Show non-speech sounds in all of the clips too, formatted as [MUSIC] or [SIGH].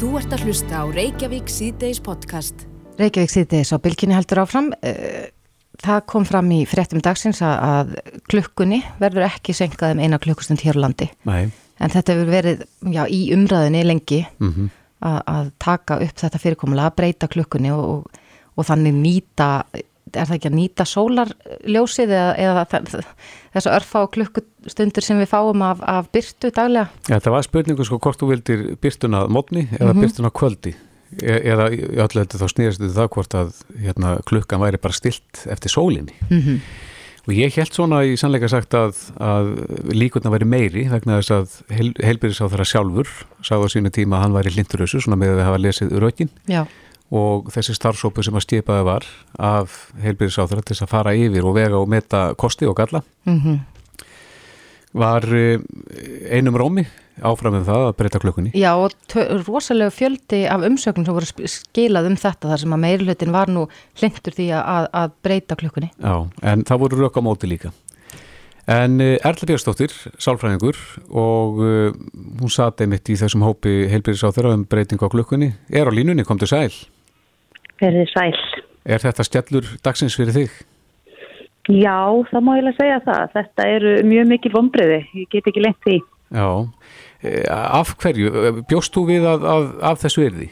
Þú ert að hlusta á Reykjavík síðdeis podcast. Reykjavík síðdeis á bylginni heldur áfram. Eh, það kom fram í fréttum dagsins að klukkunni verður ekki senkað um eina klukkustund hér á landi. Nei. En þetta hefur verið já, í umræðinni lengi Mm -hmm. að, að taka upp þetta fyrirkomulega, að breyta klukkunni og, og, og þannig nýta, er það ekki að nýta sólarljósið eða, eða þ- þessa örfa og klukkustundur sem við fáum af, af byrtu daglega? Þetta var spurningu sko hvort þú vildir byrtuna mótni eða Mhm. byrtuna kvöldi e eða þetta þá snýðast þetta það hvort að hérna, klukkan væri bara stilt eftir sólinni Mm -hmm. og ég held svona í sannleika sagt að, að líkurna væri meiri vegna þess að á þeirra sjálfur sagði á sínu tíma að hann væri hlinturössu svona með að hafa lesið rökin Já, og þessi starfsópu sem að skipaði var af heilbyrðis á þeirra til þess að fara yfir og vega og meta kosti og galla mm var eh, einum rómi áfram um það að breyta klukkunni Já og rosalega fjöldi af umsögnum sem voru skilað um þetta þar sem að meirlutin var nú hlindur því að, að breyta klukkunni. Já, en það voru rök á móti líka. En uh, Erla Björnsdóttir, sálfræðingur og uh, hún sati einmitt í þessum hópi heilbyrðis á þeirra um breytingu á klukkunni. Er á línunni, kom til sæl. Verðið sæl. Er þetta skellur dagsins fyrir þig? Já, það má ég lega segja það. Þetta eru mjög mikil vombriði. Ég get ekki lengt því. Já. Eh, af hverju? Bjóst þú við að, að, af þessu erði?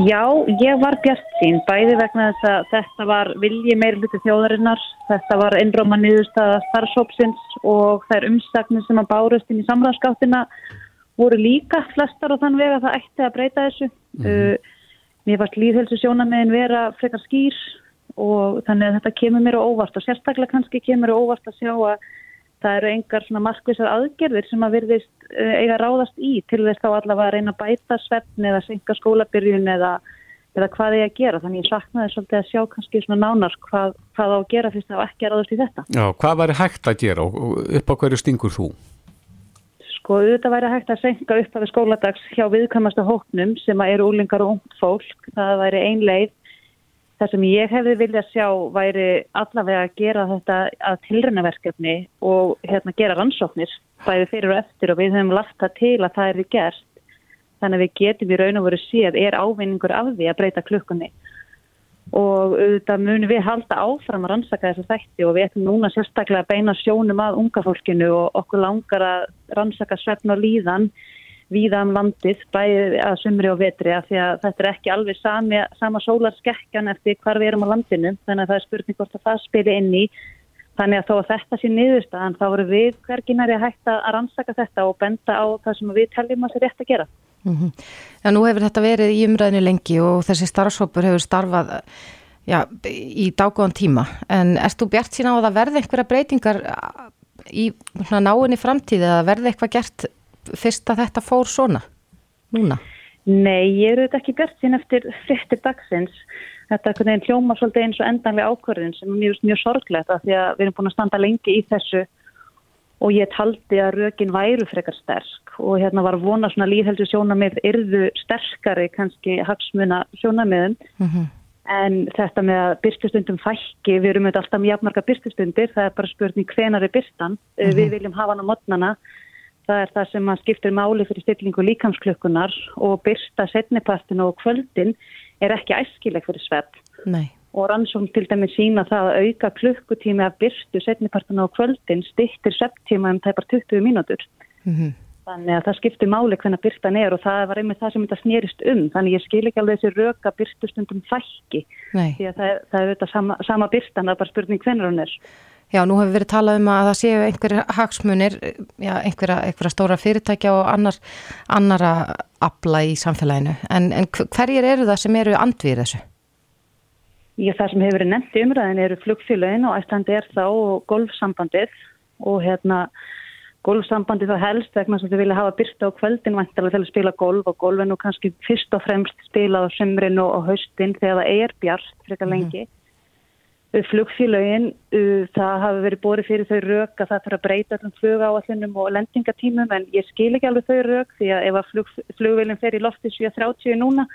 Já, ég var bjart sín, bæði vegna þess að þetta var vilji meiri hluti þjóðarinnar. Þetta var einróma niðurstaða starfsópsins og þær umsagnir sem að bárust inn í samræðskáttina voru líka flestar á þann veg að það ætti að breyta þessu. Uh, mér varst líðhelsu sjónameðin vera frekar skýr og þannig að þetta kemur mér á óvart og sérstaklega kannski kemur á óvart að sjá að það eru engar svona markvisar aðgerðir sem að virðist uh, eiga að ráðast í til þess þá allavega að reyna að bæta svefn eða senka skólabyrjun eða, eða hvað ég að gera. Þannig ég saknaði svolítið að sjá kannski svona nánar hvað, hvað á að gera fyrst þá ekki að ráðast í þetta. Já, hvað væri hægt að gera og upp á hverju stingur þú? Sko auðvitað væri hægt að senka upp af skóladags hjá viðkvæmasta hóknum sem eru úlingar og ungt fólk. Það væri ein leið. Það sem ég hefði viljað sjá væri allavega að gera þetta að tilrönaverkefni og hérna gera rannsóknir bæði fyrir og eftir og við höfum lagt það til að það er gert. Þannig að við getum í raun og veru séð er ávinningur af því að breyta klukkunni. Og auðvitað munum við halda áfram að rannsaka þessa þætti og við ætlum núna sérstaklega að beina sjónum að unga fólkinu og okkur langar að rannsaka svefn og líðan víða um landið, bæði að sumri og vetri af því að þetta er ekki alveg sami, sama sólarskekkjan eftir hvar við erum á landinu þannig að það er spurning hvort að það spili inn í þannig að þó að þetta sé niðurstaðan þá voru við hverginari að hætta að rannsaka þetta og benda á það sem við teljum að það er rétt að gera. Mm Já, nú hefur þetta verið í umræðinu lengi og þessi starfsópur hefur starfað já, í dágóðan tíma. En erst þú bjart sína á að það verði einhverja breytingar í náinni framtíð eða verði eitthvað gert fyrst að þetta fór svona núna? Nei, ég eru þetta ekki bjart sín eftir frittir dagsins. Þetta er hljóma svolítið eins og endanlega ákvörðin sem er mjög, mjög sorglegt af því að við erum búin að standa lengi í þessu og ég taldi að rökin væru frekar sterk. Og hérna var vona svona líðheldu sjónamið yrðu sterkari kannski hagsmuna sjónamiðum Mm -hmm. en þetta með að byrstustundum fækki, við erum auðvitað alltaf mjög jafnmarga byrstustundir, það er bara spurning hvenar er byrstan, mm við viljum hafa hann á modnana það er það sem að skiptir máli fyrir stillingu líkamsklökkunar og byrsta setnipartinu og kvöldin er ekki æskileg fyrir svepp Nei. Og rannsókn til dæmi sína það að auka klukkutími af byrstu setnipartinu og kvöldin stittir svepptíma um tæpar 20 mínútur. Mm Þannig að það skiptir máli hvernig byrtan er og það var einmitt það sem þetta snýrist um. Þannig ég skil ekki alveg þessi röka byrstustundum fækki Nei. því að það það er auðvitað sama, sama byrstan, það er bara spurning hvernig hún er. Já, nú hefur verið talað um að það séu einhverja hagsmunir, já, einhverja, einhverja stóra fyrirtækja og annar, annara afla í samfélaginu. En, en hverjir eru það sem eru andvið þessu? Já, það sem hefur verið nefnt í umræðin eru flugfélagin og ætlandi er þá og golfsambandið og hérna golfsambandið þá helst vegna sem þau vilja hafa byrta á kvöldin vantilega til að spila golf og golf nú kannski fyrst og fremst spilað á sömrinu og haustin þegar það er bjart frekar lengi. Mm. Flugfélagin, það hafi verið borið fyrir þau rök að það þarf að breyta allum flugáallunum og lendingatímum en ég skil ekki alveg þau rök því að ef að flug, flugvélinn fer í lofti 730 núna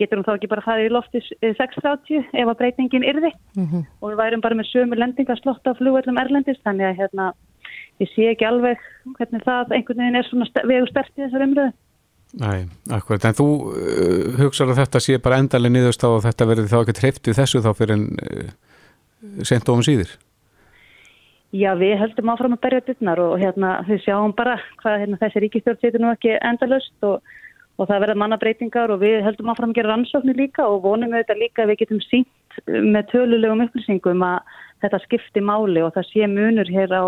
getur hún þá ekki bara farið í lofti 630 ef að breytingin yrði Mm -hmm. og við værum bara með sömu lendingaslott á flugvellum Erlendis þannig að hérna, ég sé ekki alveg hvernig það einhvern veginn er svona vegu sterti þessar umröðu. Nei, akkurat, en þú uh, hugsaður að þetta sé bara endalega niðurst á að þetta verði þá ekki treyftið þessu þá fyrir en uh, sent ofum síður? Já, við höldum áfram að berja dittnar og hérna við sjáum bara hvað hérna, þessi ríkistjórn setur nú ekki endalust og, og það verða mannabreitingar og við höldum áfram að gera rannsóknir líka og vonum við þetta líka að við getum sínt með tölulegum upplýsingum að þetta skipti máli og það sé munur hér á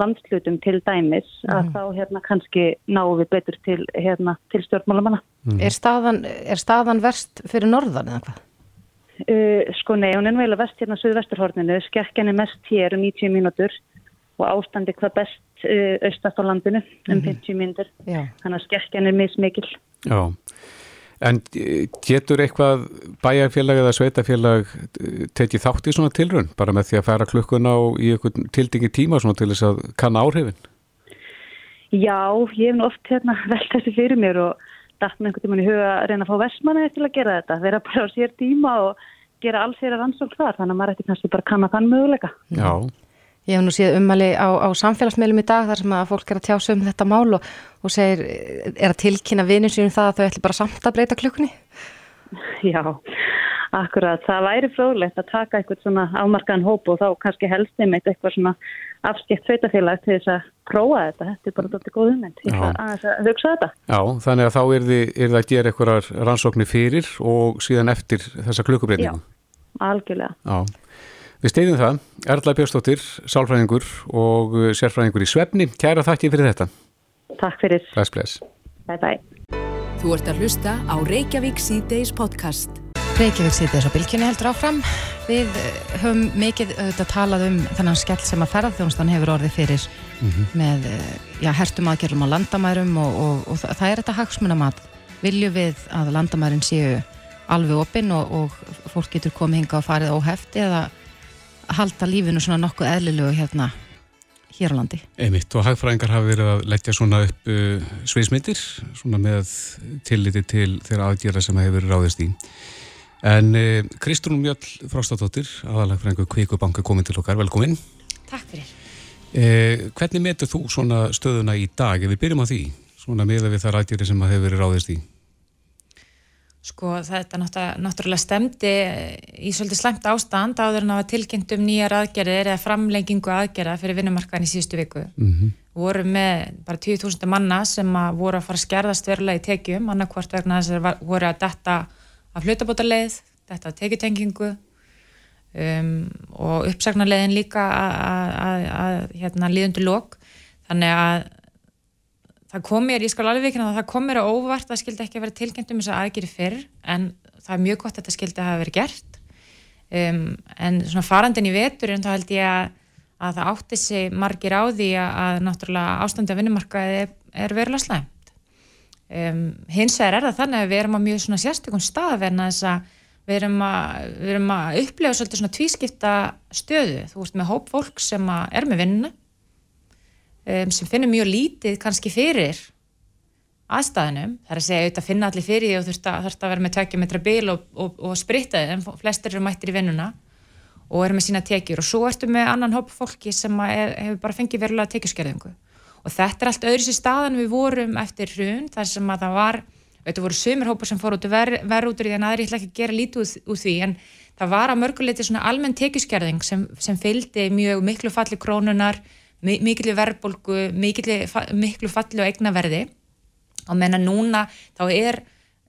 landslutum til dæmis að mm. þá hérna kannski náum við betur til, hérna, til stjórnmálamanna. Mm. Er, staðan, er staðan verst fyrir norðan eða hvað? Uh, sko nei, hún er vel að vest hérna Suðvesturhorninu, skekkjan er mest hér um 90 mínútur og ástandi hvað best uh, austast á landinu um mm. 50 mínútur, þannig að skekkjan er mismikil. Já. En eh, getur eitthvað bæjarfélag eða sveitafélag eh, tekið þátt í svona tilrönd bara með því að færa klukkuna á í eitthvað tildingi tíma svona til þess að kanna áhrifin? Já, ég hef nú oft hérna, [LAUGHS] velt þessi fyrir mér og dætt með einhvern tíman í huga að reyna að fá versmanni til að gera þetta, vera bara á sér tíma og gera alls þeirra rannsók þar, þannig að maður ætti kannski bara kanna þann möguleika. Já, Ég hef nú séð ummali á, á samfélagsmeilum í dag þar sem að fólk er að tjása um þetta mál og, og segir, er að tilkynna vinnin sínum það að þau ætli bara samt að breyta klukkunni? Já, akkurat. Það væri fróðlegt að taka eitthvað svona afmarkaðan hóp og þá kannski helst einmitt eitthvað svona afskipt sveitafélag til þess að prófa þetta. Þetta er bara doldið góð ummynd. Að, að hugsa þetta. Já, þannig að þá er þið að gera eitthvað rannsóknir fyrir og síðan eftir þessa klukkubreyningum. Já, algjörlega. Já. Við steyðum það, Erla Björnstóttir, sálfræðingur og uh, sérfræðingur í Svefni. Kæra þakki fyrir þetta. Takk fyrir. Bless, bless. Bye, bye. Þú ert að hlusta á Reykjavík C-Days podcast. Reykjavík C-Days á bylginni heldur áfram. Við uh, höfum mikið auðvitað talað um þennan skell sem að ferðarþjónustan hefur orðið fyrir mm -hmm. með uh, já, hertum aðgerðum á landamærum og, og, og það, er þetta hagsmunamat. Vilju við að landamærin séu alveg opinn og, og fólk getur komið hinga og farið óhefti eða halda lífinu svona nokkuð eðlilegu hérna hér á landi. Einmitt og hagfræðingar hafa verið að leggja svona upp uh, sviðsmyndir svona með tilliti til þeirra aðgjara sem hefur verið ráðist í. En uh, Kristrún Mjöll Frástadóttir, aðalagfræðingu Kvíkubanka komin til okkar, velkomin. Takk fyrir. Uh, hvernig metur þú svona stöðuna í dag, ef við byrjum á því, svona með við þar aðgjari sem hefur verið ráðist í? Sko þetta náttúrulega stemdi í svolítið slemt ástand áður en að tilkynnt um nýjar aðgerðir eða framlengingu aðgerða fyrir vinnumarkaðin í síðustu viku. Mm -hmm. Voru með bara 20.000 manna sem að voru að fara að skerðast verulega í tekjum, annarkvort vegna þess að voru að detta af hlutabótaleið, detta af tekjutengingu um, og uppsagnarleiðin líka að hérna, líðundu lók. Þannig að það kom mér, ég skal alveg ekki að það kom mér á óvart að skildi ekki að vera tilkynnt um þess að aðgeri fyrr en það er mjög gott að þetta skildi að hafa verið gert. Um, en svona farandin í vetur en þá held ég að, að það átti sig margir á því að, að náttúrulega ástandi að vinnumarkaði er, er verulega slæmt. Um, hins vegar er það þannig að við erum á mjög svona sérstökum stað en þess að við erum að, við erum að upplega svolítið svona tvískipta stöðu, þú veist með hóp fólk sem er með vinnu um, sem finnur mjög lítið kannski fyrir aðstæðinum, það er að segja auðvitað finna allir fyrir því og þurft að, þurft að vera með tökja metra bíl og, og, og spritta þið en flestir eru mættir í vinnuna og eru með sína tekjur. Og svo ertu með annan hóp fólki sem er, hefur bara fengið verulega tekjuskerðingu. Og þetta er allt öðru sér staðan við vorum eftir hrun þar sem að það var, þetta voru sömurhópar sem fór út ver út úr því en aðri ætla ekki að gera lítið úr því. En það var að mörguleiti svona almenn tekjuskerðing sem, sem fylgdi mjög miklu falli krónunar miklu verðbólgu, miklu falli og eignaverði og menna núna þá er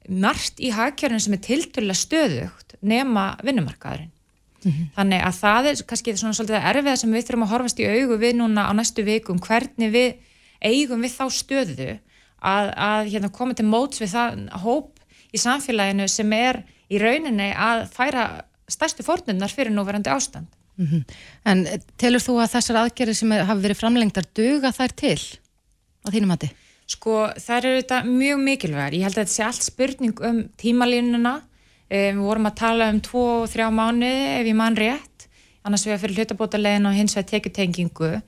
margt í hagkjörnum sem er tilturlega stöðugt nema vinnumarkaðurinn. Mm -hmm. Þannig að það er kannski svona svolítið erfiða sem við þurfum að horfast í augu við núna á næstu vikum hvernig við eigum við þá stöðu að, að hérna, koma til móts við það hóp í samfélaginu sem er í rauninni að færa stærstu fórnundar fyrir núverandi ástand. Mm -hmm. En telur þú að þessar aðgerðir sem hafa verið framlengtar duga þær til á þínum hati? Sko það eru þetta mjög mikilvægur. Ég held að þetta sé allt spurning um tímalínuna. Um, við vorum að tala um 2-3 mánu ef ég mann rétt. Annars við að fyrir hlutabótalegin og hins vegar tekjutengingu.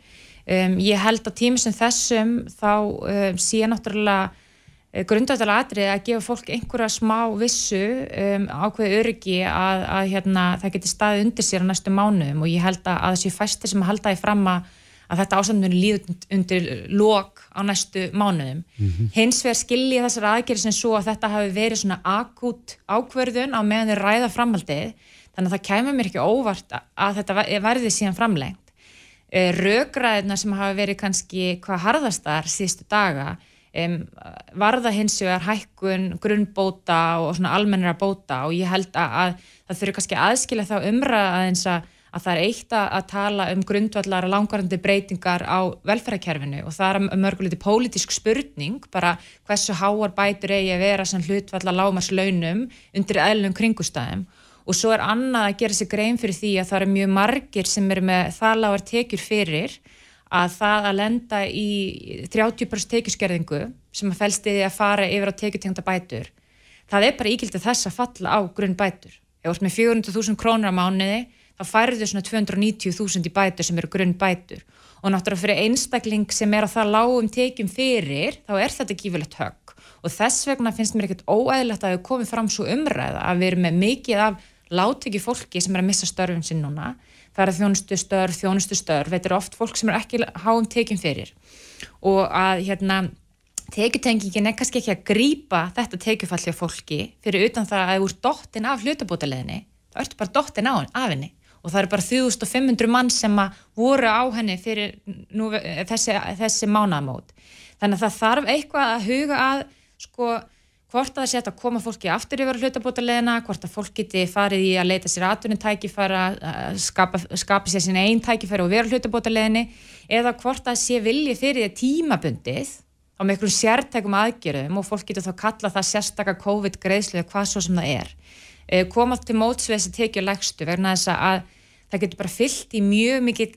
Um, ég held að tími sem þessum þá um, sé náttúrulega Eh, grundvæðalega atrið að gefa fólk einhverja smá vissu um, ákveði öryggi að, að hérna, það geti staðið undir sér á næstu mánuðum og ég held að, að þessi fæstir sem halda í fram að, að þetta ástandunni líður undir lok á næstu mánuðum. Mm -hmm. Hins vegar skilji þessar aðgerið sem svo að þetta hafi verið svona akút ákverðun á meðan þeir ræða framhaldið, þannig að það kemur mér ekki óvart að þetta verði síðan framlengt. Eh, Rögræðina sem hafi verið kannski hvað harðastar síðustu daga um, varða hins vegar hækkun, grunnbóta og svona almennira bóta og ég held að, að það þurfi kannski aðskilja þá umræða eins að að það er eitt að tala um grundvallar langvarandi breytingar á velferðarkerfinu og það er mörguleiti pólitísk spurning bara hversu háar bætur eigi að vera sem hlutvallar lámarslaunum undir eðlum kringustæðum og svo er annað að gera sig grein fyrir því að það eru mjög margir sem eru með það lágar tekjur fyrir að það að lenda í 30% tekjuskerðingu sem að fælst í því að fara yfir á tekjutengta bætur það er bara íkildið þess að falla á grunn bætur. Ef þú ert með 400.000 krónur á mánuði þá færðu svona 290.000 í bætur sem eru grunn bætur og náttúrulega fyrir einstakling sem er að það lágum tekjum fyrir þá er þetta gífilegt högg. Og þess vegna finnst mér ekkert óæðilegt að við komum fram svo umræða að við erum með mikið af láttöki fólki sem er að missa störfum sinn núna það er þjónustu störf, þjónustu störf. Þetta er oft fólk sem er ekki háum tekjum fyrir. Og að hérna tekjutengingin er kannski ekki að grýpa þetta tekjufalli af fólki fyrir utan það að það úr dottin af hlutabótaleðinni þá ertu bara dottin af henni. Og það eru bara 3500 mann sem að voru á henni fyrir nú, þessi, þessi mánamót þannig að það þarf eitthvað að huga að sko hvort að það sé að koma fólki aftur yfir hlutabótaleðina, hvort að fólk geti farið í að leita sér aðtunni tækifæra skapa, skapa sér sín einn tækifæra og vera hlutabótaleðinni eða hvort að sé vilji fyrir því tímabundið á með einhverjum sértækum aðgerðum og fólk getur þá kalla það sérstakka COVID-greiðslu eða hvað svo sem það er. Eh, komað til mótsveðs að tekja lægstu vegna þess að það getur bara fyllt í mjög mikið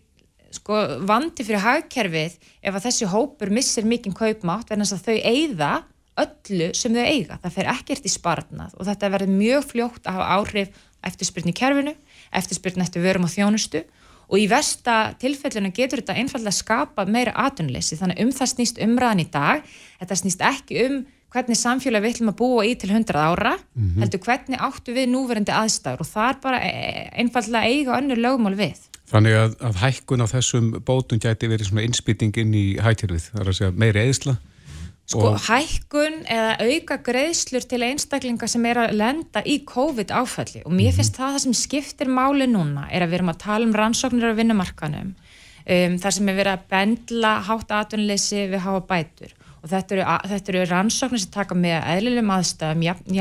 sko, vandi fyrir hagkerfið ef að þessi hópur missir mikinn kaupmátt verðan þess að þau eigða öllu sem þau eiga. Það fer ekkert í sparnað og þetta verður mjög fljótt að hafa áhrif eftirspyrni í kerfinu, eftirspyrni eftir vörum og þjónustu og í versta tilfellinu getur þetta einfallega skapa meira atunleysi þannig um það snýst umræðan í dag. Þetta snýst ekki um hvernig samfélag við ætlum að búa í til 100 ára mm -hmm. heldur hvernig áttu við núverandi aðstæður og það er bara e, einfallega eiga önnur lögmál við. Þannig að, að hækkun á þessum bótum gæti verið svona innspýting inn í hættirfið, það er að segja meiri eðisla? Sko hækkun eða auka greiðslur til einstaklinga sem er að lenda í COVID áfalli og mér mhm. finnst mm -hmm. það það sem skiptir máli núna er að við erum að tala um rannsóknir á vinnumarkanum, um, þar sem er verið að bendla hátt aðtunleysi við hafa bætur og þetta eru, þetta eru rannsóknir sem taka með eðlilegum aðstæðum jafn,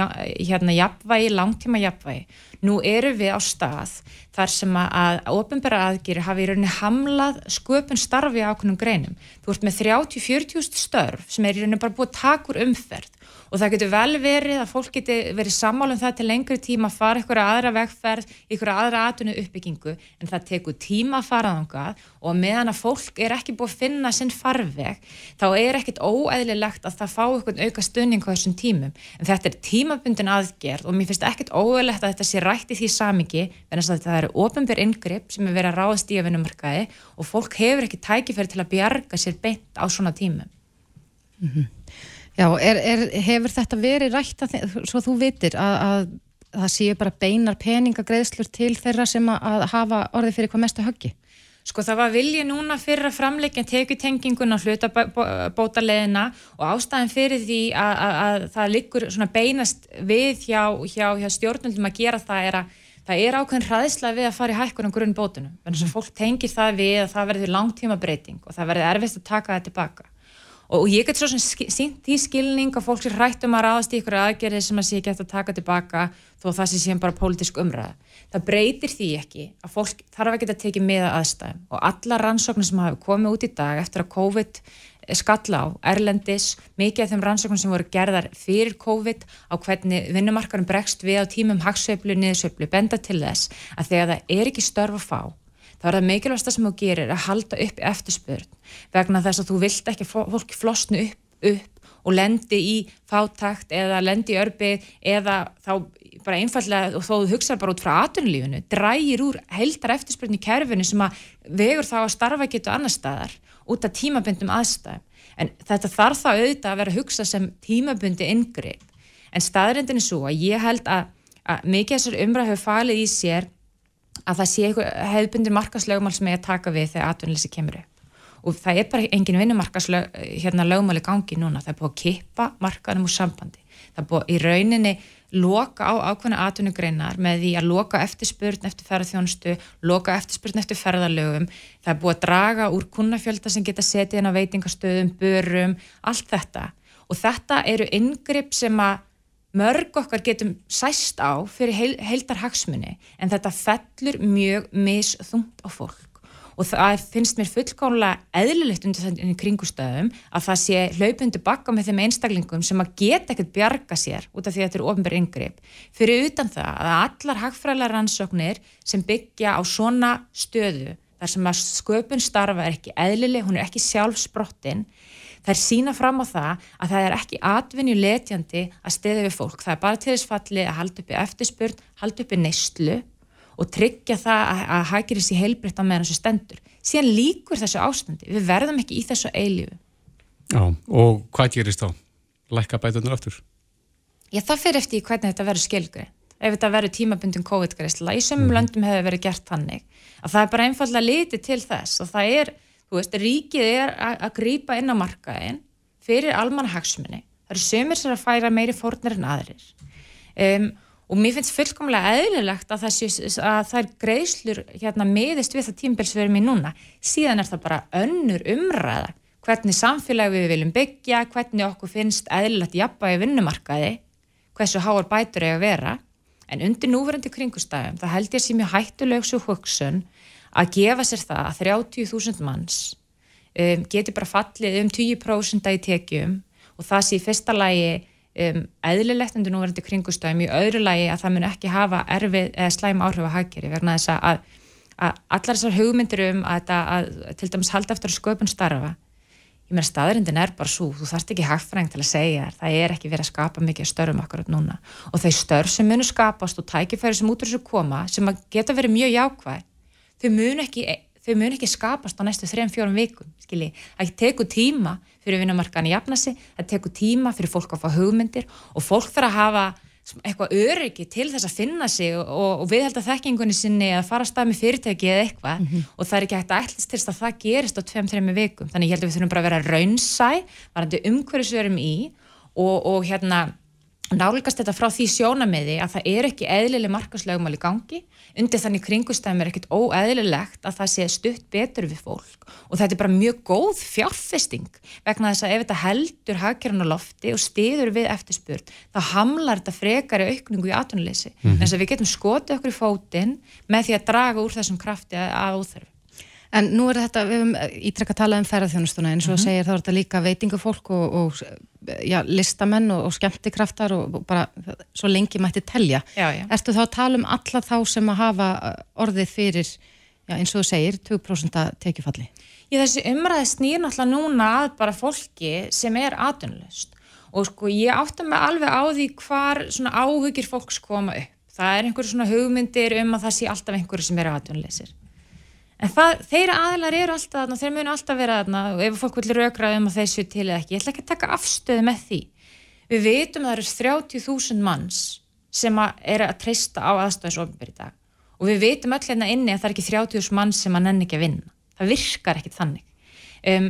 hérna jafnvægi, langtíma jafnvægi nú eru við á stað þar sem að ofinbæra aðgýri hafi í rauninni hamlað sköpun starfi á okkunnum greinum. Þú ert með 30-40 störf sem er í rauninni bara búið takur umferð og það getur vel verið að fólk getur verið sammálum það til lengri tíma að fara ykkur aðra vegferð, ykkur aðra atvinnu uppbyggingu en það tekur tíma að fara þangað. Og meðan að fólk er ekki búið að finna sinn farveg þá er ekkit óæðilegt að það fá ykkur auka stunning á þessum tímum. En þetta er tímabundin aðgerð og mér finnst ekkit óæðilegt að þetta sé rætt í því samingi en þess að þetta eru ofinbjörn yngripp sem er verið að ráðast í að vinnumarkaði og Já, er, er, hefur þetta verið rætt að, svo þú vitir að, að, að það séu bara beinar peningagreðslur til þeirra sem að hafa orðið fyrir hvað mestu höggi? Sko það var vilji núna fyrir að framleikja tekjutengingun á hlutabótaleðina og ástæðin fyrir því að, að það liggur beinast við hjá, hjá, hjá stjórnundum að gera það er að það er ákveðin hraðislega við að fara í hækkunum grunn bótunum. Þannig að fólk tengir það við að það verður langtíma breyting og það verður erfist að taka það tilbaka og ég get svo sem sínt í skilning að fólk sér hrætt um að ráðast í ykkur aðgerði sem að sé gett að taka tilbaka þó það sé sem bara pólitísk umræða. Það breytir því ekki að fólk þarf að geta tekið meða aðstæðum og alla rannsóknir sem hafa komið út í dag eftir að COVID skalla á Erlendis, mikið af þeim rannsóknir sem voru gerðar fyrir COVID á hvernig vinnumarkarum bregst við á tímum hagsveiflu, niðursveiflu, benda til þess að þegar það er ekki störf að fá þá er það mikilvægast sem þú gerir að halda upp eftirspurn vegna þess að þú vilt ekki fólki flosnu upp, upp og lendi í fátakt eða lendi í örbið eða þá bara einfallega og þú hugsaður bara út frá atunlífinu, drægir úr heldar eftirspurn í kerfinu sem að vegur þá að starfa getur annar staðar út af tímabundum aðstæðum. En þetta þarf þá auðvitað að vera að hugsa sem tímabundi yngri en staðrindin er svo að ég held að, að mikið þessar umræð hefur falið í sér að það sé hefðbundir markaslegumál sem er að taka við þegar atvinnleysi kemur upp. Og það er bara engin vinnumarkaslög hérna lögmáli gangi núna, það er búið að kippa markaðum úr sambandi, það er búið í rauninni loka á ákveðna atvinnugreinar með því að loka eftirspurn eftir ferðarþjónustu, loka eftirspurn eftir ferðarlögum, það er búið að draga úr kunnafjölda sem geta setið inn á veitingastöðum, börum, allt þetta. Og þetta eru yngripp sem að mörg okkar getum sæst á fyrir heil, heildar hagsmunni en þetta fellur mjög misþungt á fólk. Og það finnst mér fullkónulega eðlilegt undir þenni kringustöðum að það sé hlaupundi bakka með þeim einstaklingum sem að geta ekkert bjarga sér út af því að þetta eru ofnbæri yngreip fyrir utan það að allar hagfræðlar rannsóknir sem byggja á svona stöðu þar sem að sköpun starfa er ekki eðlileg, hún er ekki sjálfsbrottin er sína fram á það að það er ekki atvinnuletjandi að stiða við fólk, það er bara til þess falli að halda uppi eftirspurn, halda uppi neyslu og tryggja það að, að hækir þessi heilbritt á meðan þessu stendur síðan líkur þessu ástandi, við verðum ekki í þessu eilífu Já, og hvað gerist þá? Lækka bætunar aftur? Já, það fyrir eftir hvernig þetta verður skilgrið ef þetta verður tímabundin COVID-greisla í sömum mm. löndum hefur verið gert þannig að það er bara einfallega litið til þess og það er þú veist, ríkið er að grýpa inn á markaðin fyrir almanhagsmunni. Það eru sömur sem að færa meiri fórnir en aðrir. Um, og mér finnst fullkomlega eðlilegt að það, sé, að er greiðslur hérna meðist við það tímbilsverðum í núna. Síðan er það bara önnur umræða hvernig samfélagi við viljum byggja, hvernig okkur finnst eðlilegt jafnbægi vinnumarkaði, hversu háar bætur er að vera. En undir núverandi kringustæðum, það held ég sem ég hættuleg svo hugsun að gefa sér það að 30.000 manns um, geti bara fallið um 20% í tekjum og það sé í fyrsta lægi um, eðlilegt undir núverandi kringustöðum í öðru lægi að það mun ekki hafa erfið eða slæm áhrif að hagkeri vegna þess að, að allar þessar hugmyndir um að, að til dæmis halda eftir að sköpun starfa ég meina staðurindin er bara svo, þú þarfst ekki hagfræng til að segja þér, það er ekki verið að skapa mikið störfum akkurat núna. Og þeir störf sem munu skapast og tækifæri sem út úr þessu koma sem geta verið mjög jákvæð þau mun ekki, þau mun ekki skapast á næstu 3-4 vikum, skilji. Það tekur tíma fyrir vinnumarkaðan í jafnasi það tekur tíma fyrir fólk að fá hugmyndir og fólk þarf að hafa eitthvað öryggi til þess að finna sig og, og við held að þekkingunni sinni að fara að stað með fyrirtæki eða eitthvað. Mm -hmm. og það er ekki hægt að ætlast til að það gerist á 2-3 vikum, þannig ég held að við þurfum bara að vera raunsæ, varandi umhverjus við erum í og, og hérna nálgast þetta frá því sjónamiði að það er ekki eðlileg markaslögumál í gangi undir þannig kringustæðum er ekkit óeðlilegt að það sé stutt betur við fólk. Og þetta er bara mjög góð fjárfesting vegna þess að ef þetta heldur hagkerðan á lofti og stiður við eftirspurt þá hamlar þetta frekari aukningu í atvinnuleysi. Mm -hmm. en þess að við getum skotið okkur í fótinn með því að draga úr þessum krafti að óþarf En nú er þetta, við hefum ítrekka að tala um ferðarþjónustuna eins og mm -hmm. segir þá er þetta líka veitingufólk og, og já, listamenn og, og skemmtikraftar og, og bara svo lengi mætti telja. Já, já. Erstu þá að tala um alla þá sem að hafa orðið fyrir, já, eins og þú segir, 20% tekjufalli? Ég þessi umræði snýr náttúrulega núna að bara fólki sem er aðunlust og sko ég átta mig alveg á því hvar svona áhugir fólks koma upp. Það er einhverju svona hugmyndir um að það sé alltaf einhverju sem eru aðunleysir en það, þeirra aðlar eru alltaf þarna þeir munu alltaf vera þarna og ef fólk vil raugra um að þeir séu til eða ekki ég ætla ekki að taka afstöðu með því. Við veitum að það eru 30.000 manns sem að er að treysta á aðstæðisofnbyrg í dag. Og við veitum öll hérna inni að það er ekki 30.000 manns sem að nenni ekki að vinna. Það virkar ekkit þannig. Um,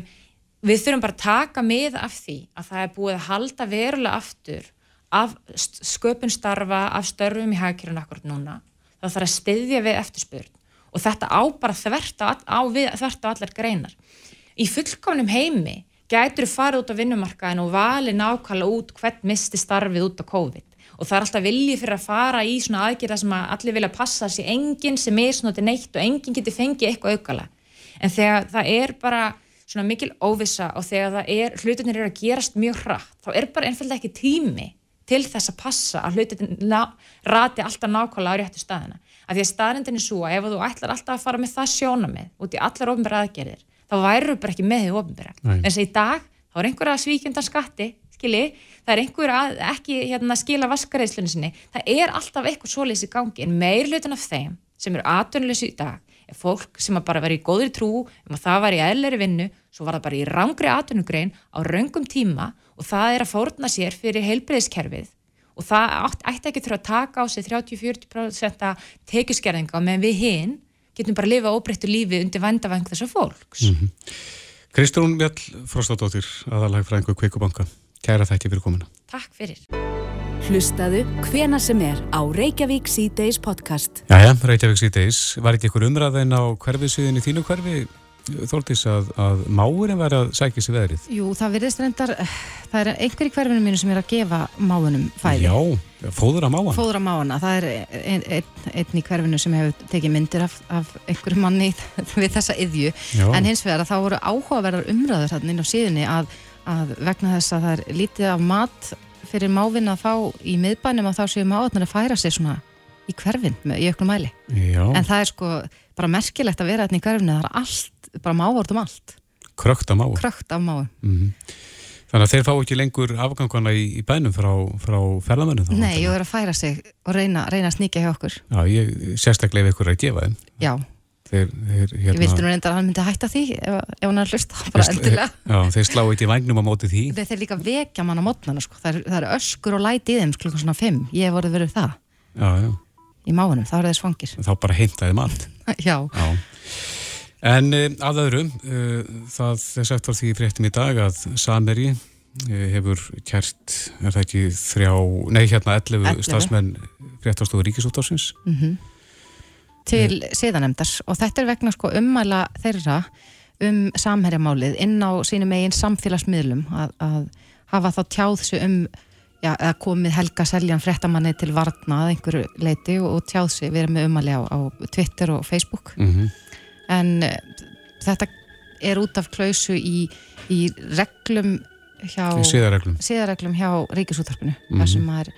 við þurfum bara að taka með af því að það er búið að halda verulega aftur af sköpun starfa af störfum í hagkjörun akkurat núna. Það þarf að styðja við eftirspurn og þetta á bara þvert á, á, við, þvert á allar greinar. Í fullkomnum heimi gætur þú farið út á vinnumarkaðin og vali nákvæmlega út hvern misti starfið út á COVID. Og það er alltaf viljið fyrir að fara í svona aðgerða sem að allir vilja passa sér enginn sem er svona til neitt og enginn getur fengið eitthvað aukala. En þegar það er bara svona mikil óvisa og þegar það er hlutinir eru að gerast mjög hratt þá er bara einfalda ekki tími til þess að passa að hlutin rati alltaf nákvæmlega á réttu staðina að því að staðrindin er svo að ef þú ætlar alltaf að fara með það sjónamið út í allar ofnbæra aðgerðir þá væru bara ekki með því ofnbæra en þess að í dag þá er einhver að svíkjöndan skatti skilji, það er einhver að ekki hérna, skila vaskareislunni sinni það er alltaf eitthvað svoleiðs í gangi. En meir hlutin af þeim sem eru aðdönlösu í dag er fólk sem bara verið í góðri trú um að það var í eðleri vinnu svo var það bara í rángri aðdönugrein á raungum tíma og það er að fórna sér fyrir heilbreyðskerfið og það ætti ekki þurfa að taka á sig 30-40% tekjuskerðinga meðan við hinn getum bara að lifa óbreyttu lífi undir vandavang þessar fólks. Mm -hmm. Kristrún Mjöll Frostadóttir, aðalag frængu Kveikubanka. Kæra þætti fyrir komina. Takk fyrir. Hlustaðu hvena sem er á Reykjavík C-Days podcast. Jæja, Reykjavík C-Days. Var ekki ykkur umræðin á hverfisviðin í þínu hverfi, Þórtís, að, að máurinn var að sækja sér veðrið? Jú, það virðist reyndar, það er einhverjir hverfinu mínu sem er að gefa máunum fæði. Já, fóður að máan. Fóður að máana, það er einn ein, ein í hverfinu sem hefur tekið myndir af, af einhverju manni [LAUGHS] við þessa yðju. En hins vegar að þá voru áhugaverðar umræður hérna inn á síðunni að, að vegna þess að það er lítið af mat fyrir mávinn að fá í miðbænum að þá séu máðunar að færa sig svona í hverfin með, í öknum mæli. Já. En það er sko bara merkilegt að vera hérna í hverfinu, það er allt, bara mávort um allt. Krökt af máu. Krökt af máu. Mm -hmm. Þannig að þeir fá ekki lengur afgangana í, í bænum frá, frá ferðamönnum þá? Nei, ég verður að færa sig og reyna, reyna að sníkja hjá okkur. Já, ég sérstaklega ef ykkur er að gefa þeim. Já. Þeir, þeir, hérna, ég vildi nú reynda að hann myndi hætta því ef, ef hann er að hlusta, bara endilega Já, þeir slá eitthvað í vagnum á móti því Þeir, þeir líka vekja mann á mótnana sko. það, það er öskur og læti í þeim klukkan svona 5 ég hef voruð verið það já, já. í máunum, þá [LAUGHS] En uh, að öðrum uh, það er sagt var því fréttum í dag að Sameri uh, hefur kert, er það ekki þrjá, nei hérna 11, 11. stafsmenn fréttastofu Ríkisúttársins mm -hmm til siðanemdar og þetta er vegna sko ummæla þeirra um samherjamálið inn á sínum eigin samfélagsmiðlum að, að hafa þá tjáð sig um já, að komið Helga Seljan fréttamanni til varna að einhverju leiti og, og tjáð sig verið með ummæli á, á Twitter og Facebook. Mm -hmm. En uh, þetta er út af klausu í, í reglum hjá síðareglum. síðareglum hjá Ríkisúttarpinu mm -hmm. þar sem er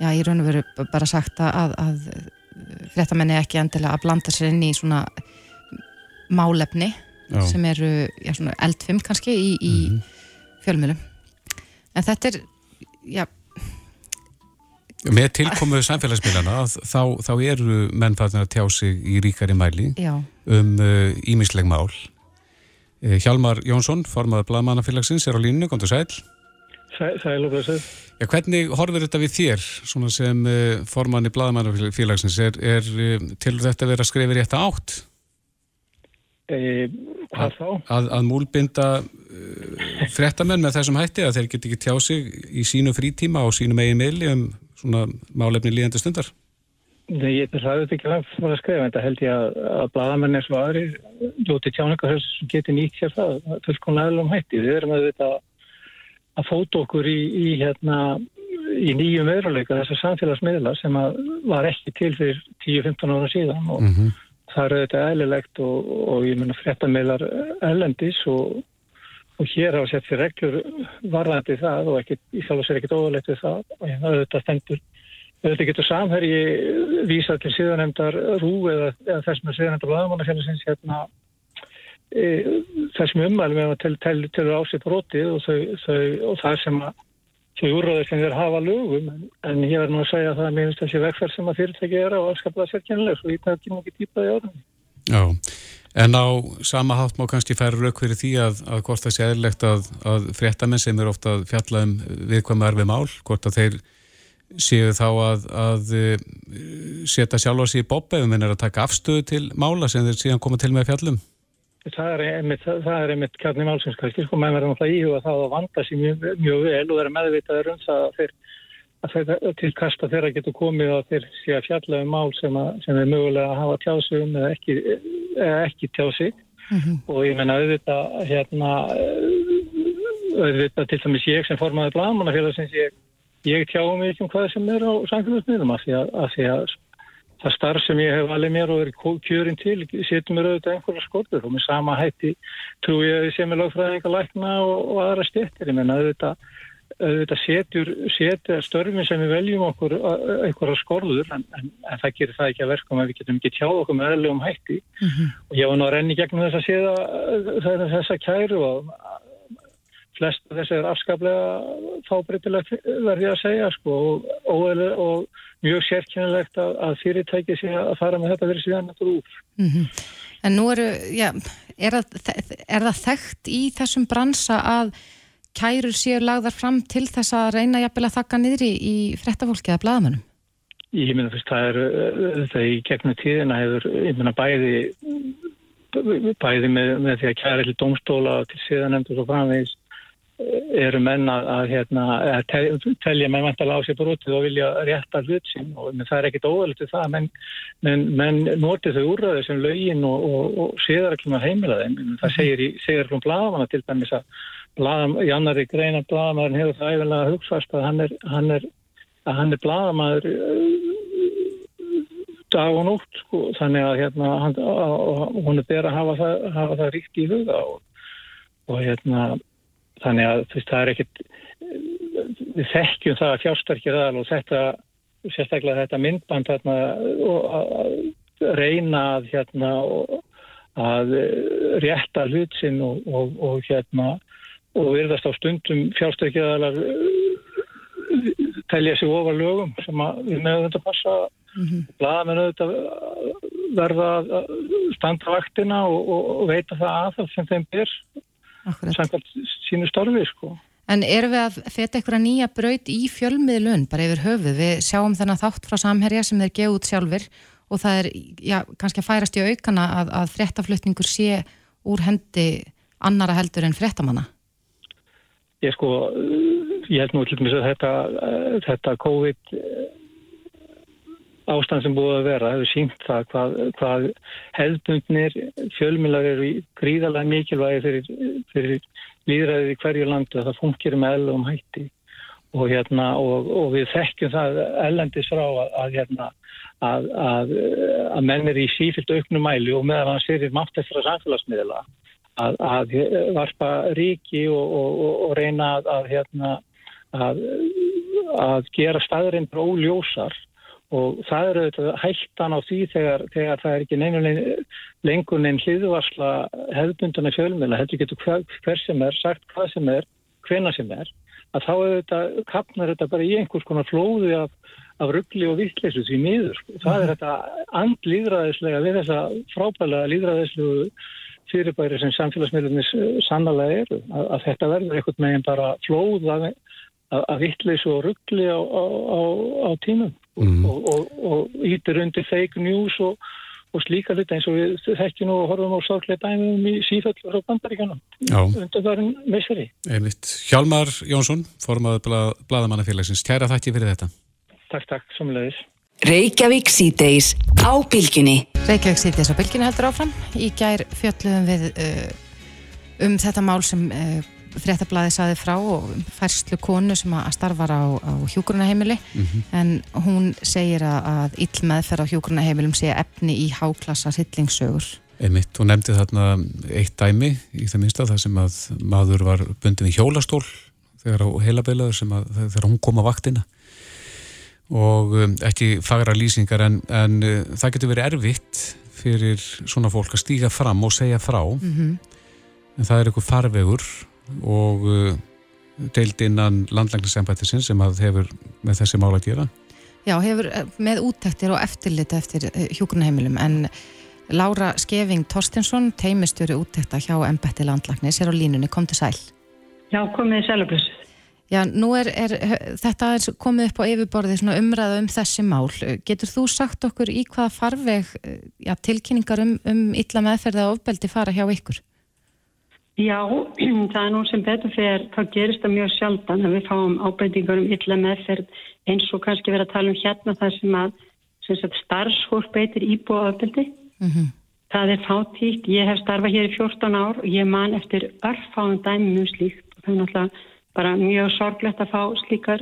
já, í raun og veru bara sagt að, að fréttamenni ekki endilega að blanda sér inn í svona málefni Já. sem eru já, svona eldfim kannski í, í mm -hmm. fjölmjölum en þetta er já, Með tilkomuðu samfélagsmiðlana þá, þá eru menn fannir að tjá sig í ríkari mæli já. Um ímisleg uh, mál uh, Hjalmar Jónsson, formadur Blaðmannafélagsins er á línu, kom til sæl Sæl og blessið. Ja, hvernig horfir þetta við þér svona sem formann í Blaðmannafélagsins er, er til þetta verið að skrifa rétt átt? E, hvað þá? Að, að múlbinda uh, frettamenn með þessum hætti að þeir get ekki tjá sig í sínu frítíma og sínu megin meili um svona málefni líðandi stundar? Nei, ég hlæði þetta ekki langt fyrir að skrifa, en það held ég að, að blaðamenn eins og aðri ljóti tjáningar sem geti nýtt sér það, fullkomlega aðlum hætti. Við erum að þetta að fóta okkur í, í, hérna, í nýjum öðruleika þessar samfélagsmiðla sem var ekki til fyrir 10-15 ára síðan og mm -hmm. það er þetta eðlilegt og, og ég menna fréttamiðlar ellendis og, og hér hafa sett fyrir reglur varðandi það og ekki, sjálf og sér ekkit óðurlegt við það og hérna þetta stendur Þetta getur samherji vísa til síðanemdar rú eða, eða þess með síðanemdar blaðamannafélagsins hérna e, þessum ummælum eða til, til, til ásið brotið og, þau, þau, og það sem að þau úrraðir sem þeir hafa lögum en, ég verður nú að segja að það er minnst þessi vegferð sem að fyrirtæki er á afskaplega sérkjænlega svo ég nú ekki típaði á það. Já, en á sama hátt má kannski færa rauk fyrir því að, að hvort það sé eðlilegt að, að fréttamenn sem er ofta fjallað um viðkvæma erfið mál, hvort að þeir séu þá að, að setja sjálfa sér í bobb eða minn er að taka afstöðu til mála sem þeir síðan koma til með fjallum? Það er einmitt, það er einmitt kjarni málsins kannski, sko, maður verður náttúrulega íhuga það að vanda sér mjög, mjög vel og vera meðvitaður um það að þeir, að þeir til kasta þeirra getur komið að þeir sé að fjalla um mál sem, að, sem er mögulega að hafa tjásum eða ekki, eða ekki tjásig mm -hmm. og ég menna auðvitað hérna auðvitað til dæmis ég sem formaði blagamannafélagsins ég ég tjáum mig ekki um hvað sem er á samfélagsmiðlum af því að, að því að það starf sem ég hef alveg mér og verið kjörin til setur mér auðvitað einhverja skortur og með sama hætti trú ég að ég sé með lögfræðinga lækna og, og aðra stettir ég menna auðvitað, auðvitað setur, setur störfin sem við veljum okkur einhverja skorður en, en, en það gerir það ekki að verka um að við getum ekki tjáð okkur með eðlugum hætti mm -hmm. og ég var nú að renni gegnum þess að séða þessa kæru og flest af þessu er afskaplega fábreytilegt verði að segja sko og, og, og mjög sérkynilegt að, að fyrirtæki sé að fara með þetta verið síðan þetta úr. Mm -hmm. En nú eru, já, er, að, er það þekkt í þessum bransa að kærur séu lagðar fram til þess að reyna jafnvel að þakka niður í, frettafólki eða bladamönnum? Ég minna fyrst, það er það í gegnum tíðina hefur, ég minna bæði bæði með, með því að kæra til domstóla til síðanemndur og framvegis eru menn að, að, hérna, að tel, telja menn vantala á sér brotið og vilja rétta hlut sín og það er ekkit óðalegt það, menn, menn, menn notið þau úrraði sem lögin og, og, og séðarklum að heimila þeim það segir í séðarklum bladamanna til dæmis að bladam, í annari greina bladamann hefur það æfilega hugfast að hann er, hann er, er bladamann dag og nótt sko. þannig að hérna, hann, hún er beira að hafa það, hafa það ríkt í huga og, og hérna þannig að veist, það er ekkit við þekkjum það að fjárstærkir aðal og þetta, sérstaklega þetta myndband þarna, og að reyna að hérna að rétta hlutsinn og, og, og hérna og virðast á stundum fjárstærkir aðalar telja sig ofar lögum sem við meðum þetta passa mm -hmm. blaðamennu þetta verða að standa vaktina og, og veita það að sem þeim byr samkvæmt sínu starfi sko. En erum við að þetta eitthvað nýja braut í fjölmiðlun bara yfir höfuð? Við sjáum þennan þátt frá samherja sem þeir gefa út sjálfur og það er, já, kannski að færast í aukana að, að fréttaflutningur sé úr hendi annara heldur en fréttamanna. Ég sko, ég held nú til að þetta, þetta COVID ástand sem búið að vera hefur sínt það hvað, hvað hefðbundnir fjölmilar eru gríðarlega mikilvægi fyrir, fyrir líðræðið í hverju landu að það funkir með ellum hætti. Og, hérna, og, og við þekkjum það ellendis frá að, að, hérna, að, að menn er í sífilt auknum mæli og meðan hann sérir mátt eftir að samfélagsmiðla að varpa ríki og, og reyna að hérna, gera staðurinn óljósar og það eru þetta hættan á því þegar, þegar það er ekki lengur neinn hliðvarsla hefðbundana fjölmjöla, heldur getur hver, hver sem er, sagt hvað sem er, hvena sem er, að þá þetta, kapnar þetta bara í einhvers konar flóði af, af ruggli og vittleysu því miður. Það er þetta andlýðræðislega við þessa frábælega líðræðislegu fyrirbæri sem samfélagsmiðlumis sannlega eru, að, að þetta verður einhvern meginn bara flóð af vittleysu og ruggli á, á, á, á tímum mm. og, og, og ítir undir fake news og, og slíka hluti eins og við þekkjum og horfum á sáklega dæmum í síföll og bandaríkanum undir þarum misseri. Einmitt. Hjálmar Jónsson, formadur Bladamannafélagsins, kæra þakki fyrir þetta. Takk, takk, samleðis. Reykjavík síðdeis á bylginni. Reykjavík síðdeis á bylginni heldur áfram. Í gær fjöldluðum við uh, um þetta mál sem uh, fréttablaði saði frá og færslu konu sem að starfar á, á hjókurunaheimili mm -hmm. en hún segir að ill meðferð á hjókurunaheimilum sé efni í háklassa hittlingssögur. Einmitt, hún nefndi þarna eitt dæmi í það minnsta þar sem að maður var bundin í hjólastól þegar á heilabilaður sem að þegar hún kom á vaktina og um, ekki fagra lýsingar en, en uh, það getur verið erfitt fyrir svona fólk að stíga fram og segja frá mm -hmm. en það er eitthvað farvegur og uh, deild innan landlægnisembættisins sem að hefur með þessi mála að gera. Já, hefur uh, með úttektir og eftirlit eftir uh, hjókunaheimilum en Lára Skeving Torstinsson, teimistjóri úttekta hjá embætti landlægnis, er á línunni, kom til sæl. Já, komið í sælublössu. Já, nú er, er þetta er komið upp á yfirborði umræða um þessi mál. Getur þú sagt okkur í hvaða farveg já, tilkynningar um, um illa meðferða og ofbeldi fara hjá ykkur? Já, [CLEARS THROAT] það er nú sem betur fyrir, þá gerist það mjög sjaldan að við fáum ábyrtingar um illa meðferð eins og kannski vera að tala um hérna það sem að sem sagt, starfsfólk beitir íbúa ábyrdi. Mm -hmm. Það er fátíkt, ég hef starfað hér í 14 ár og ég man eftir örfáðum dæmi mjög slíkt og það er náttúrulega bara mjög sorglegt að fá slíkar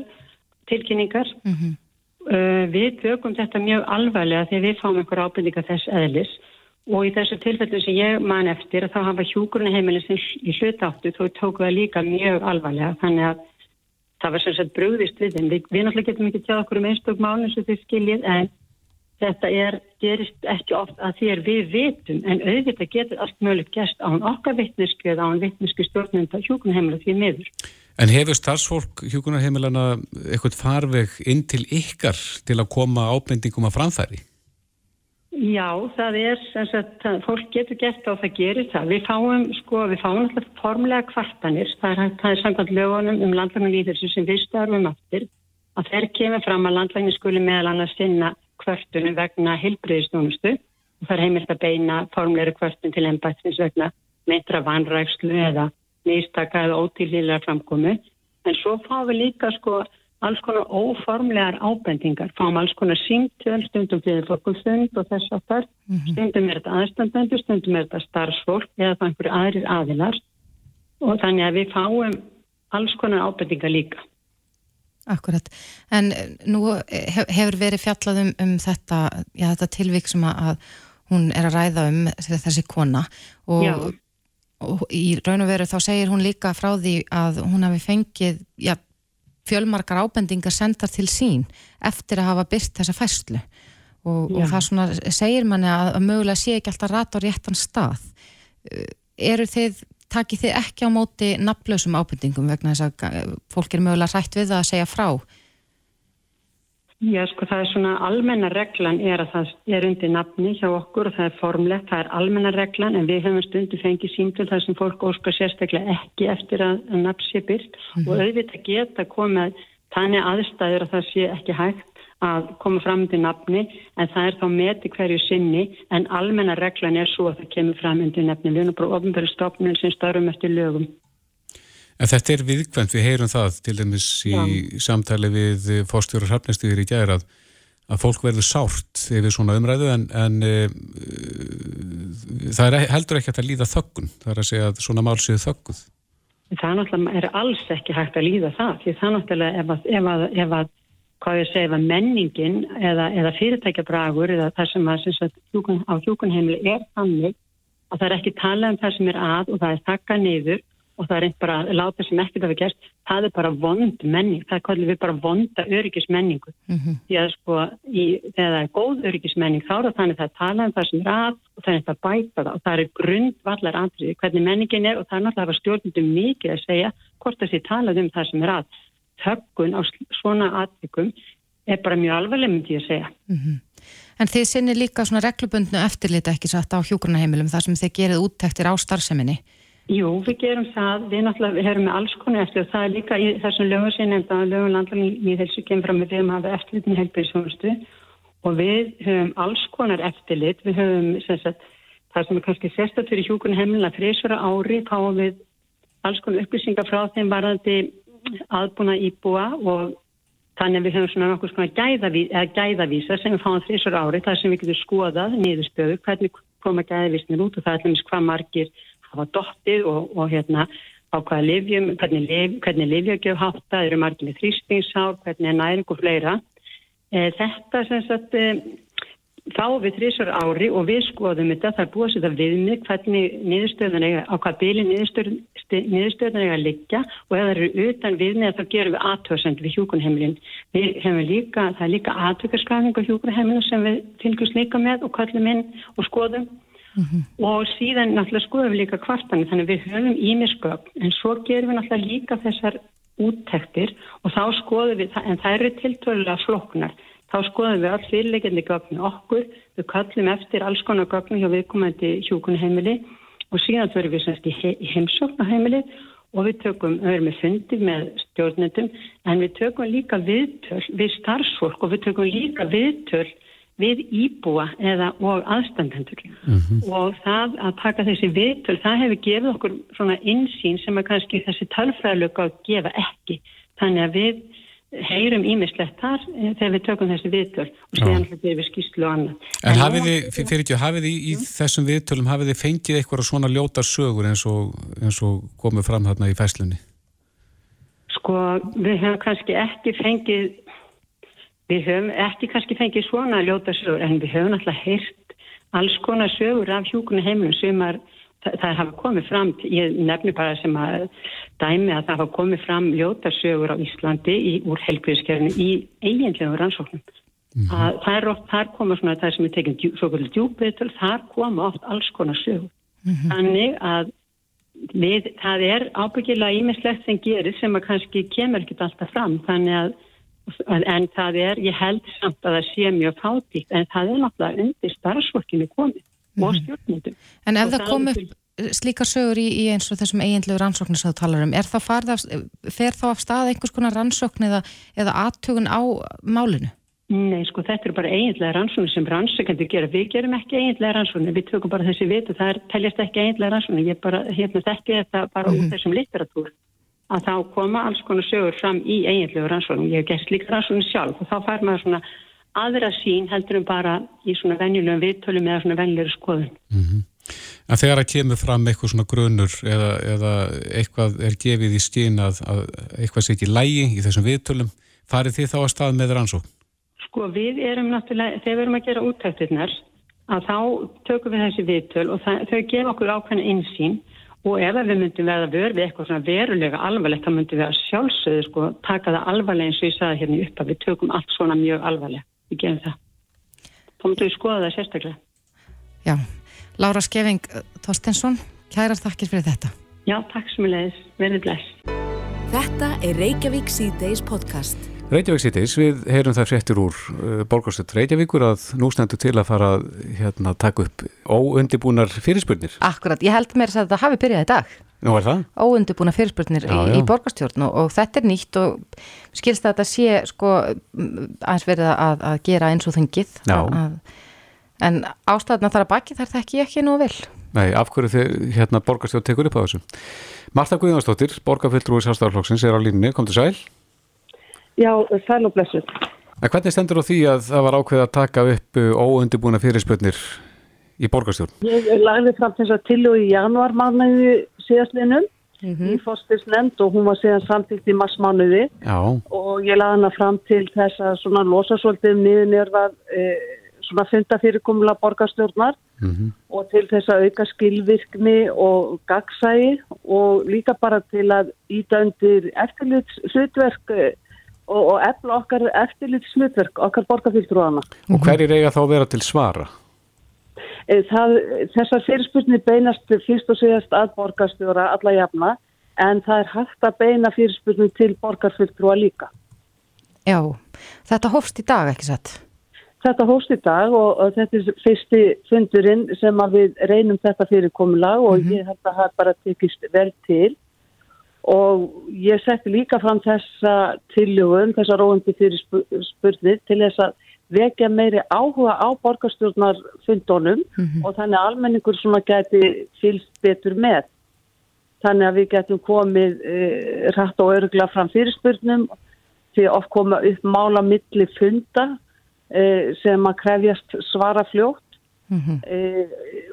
tilkynningar. Mm -hmm. uh, við tökum þetta mjög alvarlega þegar við fáum einhver ábyrtingar þess eðlis og í þessu tilfellu sem ég man eftir þá hafa hjúkurinn heimilin sem í hlutáttu þó tóku það líka mjög alvarlega þannig að það var sem sagt brúðist við þeim. Við, við náttúrulega getum ekki tjáð okkur um einstök málun sem þið skiljið en þetta er, gerist ekki oft að þér við vitum en auðvitað getur allt mögulegt gæst án okkar vittnesku eða án vittnesku stjórnenda hjúkurinn heimilin því miður. En hefur starfsfólk hjúkurinn heimilina eitthvað farveg inn til ykkar til að koma ábendingum að framfæri? Já, það er, sagt, fólk getur gert og það gerir það. Við fáum, sko, við fáum alltaf formulega kvartanir, það er, er samkvæmt lögunum um landlægninglýðursu sem við starfum aftur, að þeir kemur fram að landlægning skuli meðal annars finna kvartunum vegna heilbreyðistónustu og það er heimilt að beina formleiri kvörtun til ennbættins vegna meitra vanrækslu eða nýstaka eða ótilíðilega framkomi en svo fáum við líka sko alls konar óformlegar ábendingar. Fáum alls konar símtöl, stundum fyrir fólkumstund og þess aftar mm -hmm. stundum er þetta aðstandendur, stundum er þetta starfsfólk eða það einhverju aðrir aðilar. Og þannig að við fáum alls konar ábendingar líka. Akkurat, en nú hefur verið fjallað um, um þetta, já, þetta tilvík sem að hún er að ræða um þessi kona. Og, og í raun og veru þá segir hún líka frá því að hún hafi fengið já, fjölmarkar ábendingar senda til sín eftir að hafa byrst þessa fæslu og, og það svona segir manni að, að mögulega sé ekki alltaf rætt á réttan stað. Eru þið takið þið ekki á móti nafnlausum ábendingum vegna þess að fólk er mögulega rætt við að segja frá Já, sko, það er svona almenna reglan er að það er undir nafni hjá okkur og það er formlegt, það er almenna reglan en við höfum stundu fengið símtöl þar sem fólk óskar sérstaklega ekki eftir að, að nafn sé byrst mm -hmm. og auðvitað geta komið þannig aðstæður að það sé ekki hægt að koma fram undir nafni en það er þá meti hverju sinni en almenna reglan er svo að það kemur fram undir nafni. Við erum bara ofnbæri stofnun sem starfum eftir lögum. En þetta er viðkvæmt, við heyrum það til dæmis í Já. samtali við fórstjóru hrappnæstuður í gæðir að, að fólk verður sárt yfir svona umræðu en, en e, það er heldur ekki að líða þöggun, það er að segja að svona mál séu þögguð. Það náttúrulega er alls ekki hægt að líða það, því það náttúrulega ef að, ef að, ef að hvað ég segja, menningin eða, eða fyrirtækjabragur eða það sem að, hjúkun, á hjúkunheimili er þannig að það er ekki talað um það sem er að og það er takkað niður og það er einn bara láta sem ekkert hafa gert, það er bara vond menning, það kallið við bara vonda öryggismenningu. Mm -hmm. Því að sko í, þegar það er góð öryggismenning þá er það þannig að það tala um það sem er að og það er þetta bæta það og það er grundvallar andriði hvernig menningin er og það er náttúrulega að hafa stjórnundum mikið að segja hvort það sé talað um það sem er að. Þöggun á svona aðvikum er bara mjög alveg myndi ég að segja. Mm -hmm. En þið sinni líka svona reglubundnu eftirlita ekki satt á hjókurnaheimilum þar sem þið gerið úttektir á starfseminni? Jú, við gerum það, við náttúrulega höfum með alls konar eftir og það er líka í þessum lögum sem nefnda að lögum landalín í þessu kemur fram með um að hafa eftirlitin helbæðisjónustu og við höfum alls konar eftirlit, við höfum sagt, það sem er kannski sérstatur í hjúkunni heimilina þrísvara ári, fáum við alls konar upplýsingar frá þeim varðandi aðbúna íbúa og þannig að við höfum svona nokkuð svona gæðaví, gæðavísa sem við fáum þrísvara ári, það sem við getum skoðað niðurstöðu, hvernig koma gæðavísnir út og það er hafa dottið og, og hérna á hvaða livjum, hvernig, livjögjöf hátta, eru margir með þrýstingsár, hvernig er næring og fleira. E, þetta sem sagt, e, þá við þrísar ári og við skoðum þetta, það er búið að setja viðmið hvernig niðurstöðan eiga, á hvað bíli niðurstöðan eiga að liggja og ef það eru utan viðmið þá gerum við aðtöðsend við hjúkunheimilin. Við hefum líka, það er líka aðtöðkarskafning á hjúkunheimilin sem við fylgjum líka með og kallum inn og skoðum Mm -hmm. og síðan náttúrulega skoðum við líka kvartanir þannig við höfum ímisköp en svo gerum við náttúrulega líka þessar úttektir og þá skoðum við en það eru tiltölulega floknar þá skoðum við all fyrirleikandi gögnu okkur, við kallum eftir alls konar gögnu hjá viðkomandi hjúkunheimili og síðan þurfum við semst í heimsóknaheimili og við tökum, við erum með fundi með stjórnendum en við tökum líka viðtöl við starfsfólk og við tökum líka viðtöl við íbúa eða og aðstandendur mm -hmm. og það að taka þessi viðtöl, það hefur gefið okkur svona insýn sem að kannski þessi tölfræðlöku að gefa ekki þannig að við heyrum ímislegt þar eh, þegar við tökum þessi viðtöl og séðan hlutir við skýslu og annað. En, en hafið þið, fyrir ekki, hafið þið í þessum viðtölum, hafið þið fengið eitthvað svona ljótar sögur eins og, eins og komið fram hérna í fæslunni? Sko, við hefum kannski ekki fengið Við höfum ekki kannski fengið svona ljóta sögur en við höfum alltaf heyrt alls konar sögur af hjúkunni heimilum sem er, það, það hafa komið fram, ég nefnir bara sem að dæmi að það hafa komið fram ljóta sögur á Íslandi í, úr helbriðskerfinu í eiginlega rannsóknum. Mm -hmm. að, það er oft, þar koma svona það sem er tekinn svo kvöldur djúbiðtöl, þar koma oft alls konar sögur. Mm -hmm. Þannig að við, það er ábyggilega ímislegt sem gerir sem að kannski kemur ekkert alltaf fram, þannig að en það er, ég held samt að það sé mjög fátíkt en það er náttúrulega undir starfsfólkinu komið mm. og mhm. stjórnmyndum. En ef og það kom upp slíkar sögur í, í eins og þessum eiginlegu rannsóknir sem þú talar um, er það af, fer þá af stað einhvers konar rannsókn eða, eða aðtögun á málinu? Nei, sko, þetta er bara eiginlega rannsóknir sem rannsökandi gera. Við gerum ekki eiginlega rannsóknir, við tökum bara þessi vitu, það er, teljast ekki eiginlega rannsóknir. Ég bara, hérna, þekki þetta bara mm -hmm. úr þessum litteratúr. Að þá koma alls konar sögur fram í eiginlega rannsóknir. Ég hef gert líka rannsóknir sjálf og þá fær maður svona aðra sín heldur um bara í svona venjulegum viðtölum eða svona venjulegur skoðun. Mm -hmm. En þegar það kemur fram eitthvað svona grunur eða, eða eitthvað er gefið í stín að, að eitthvað sé ekki lægi í þessum viðtölum, farið þið þá að stað með rannsókn? Sko við erum náttúrulega, þegar við erum að gera úttæktirnar, að þá tökum við þessi viðtöl og það, þau gefa okkur ákveðna einsýn og ef við myndum verða vörð við eitthvað svona verulega alvarlegt, þá myndum við að sjálfsögðu sko taka það alvarlega eins og ég sagði hérna upp að við tökum allt svona mjög alvarlega, við gefum það. Þá myndum við skoða það sérstaklega. Já, Lára Skeving Þorstensson, kærar þakkir fyrir þetta. Já, takk sem ég leiðis, verið bless. Þetta er Reykjavík C-Days podcast. Reykjavík sýtis, við heyrum það fréttir úr uh, borgarstöld Reykjavíkur að nú stendur til að fara að hérna, taka upp óundibúnar fyrirspurnir. Akkurat, ég held mér að það hafi byrjað í dag. Nú er það? Óundibúna fyrirspurnir já, í, í borgarstjórn og, og þetta er nýtt og skilst að þetta sé sko aðeins verið að, að gera eins og þungið. En ástæðna þar að baki þar þekki ég ekki nú vel. Nei, af hverju þið hérna borgarstjórn tekur upp á þessu? Marta Guðjónsdóttir, borgarfylltrúi Já, sæl og blessu. En hvernig stendur á því að það var ákveð að taka upp uh, óundibúna fyrirspötnir í borgarstjórn? Ég lagði fram þess að til og í januarmánuði síðastlinum mm -hmm. í fórstisnend og hún var síðan samtíkt í marsmánuði og ég lagði hana fram til þess að svona losa svolítið niðurnjörðar e, svona fynda fyrirkomula borgarstjórnar mm -hmm. og til þess að auka skilvirkni og gagsægi og líka bara til að íta undir eftirlits hlutverk og, og efla okkar eftirlit slutverk, okkar borgarfylgtrúana. Og hverjir eiga þá að vera til svara? Eh, það, þessar fyrirspurnir beinast fyrst og síðast að borgarstjóra alla jafna en það er hægt að beina fyrirspurnir til borgarfylgtrúa líka. Já, þetta hófst í dag ekki sett? Þetta hófst í dag og, og þetta er fyrsti fundurinn sem við reynum þetta fyrirkomulag og mm -hmm. ég held að það bara tekist vel til og ég setti líka fram þessa tillögum, þessa róandi fyrir spurnir til þess að vekja meiri áhuga á borgarstjórnarfundunum mm -hmm. og þannig að almenningur svona geti fylst betur með. Þannig að við getum komið e, rætt og örugla fram fyrir spurnum því að oft koma upp mála milli funda e, sem að krefjast svara fljótt Mm -hmm. e,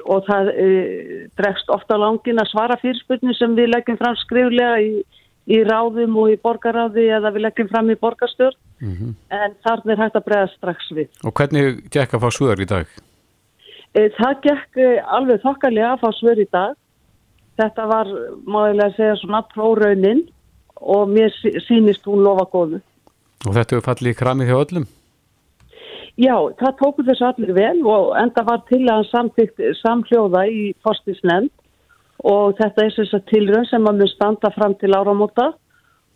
og það e, dregst ofta langin að svara fyrirspurnu sem við leggjum fram skriflega í, í ráðum og í borgaráði eða við leggjum fram í borgarstjórn mm -hmm. en þarna er hægt að bregða strax við. Og hvernig gekk að fá svör í dag? E, það gekk alveg þokkarlega að fá svör í dag. Þetta var, máðilega að segja, svona próraunin og mér sínist hún lofa góðu. Og þetta er fallið í kramið hjá öllum? Já, það tóku þessu allir vel og enda var til að samtíkt samhljóða í fórstisnefnd og þetta er þess að tilrönd sem að mun standa fram til áramóta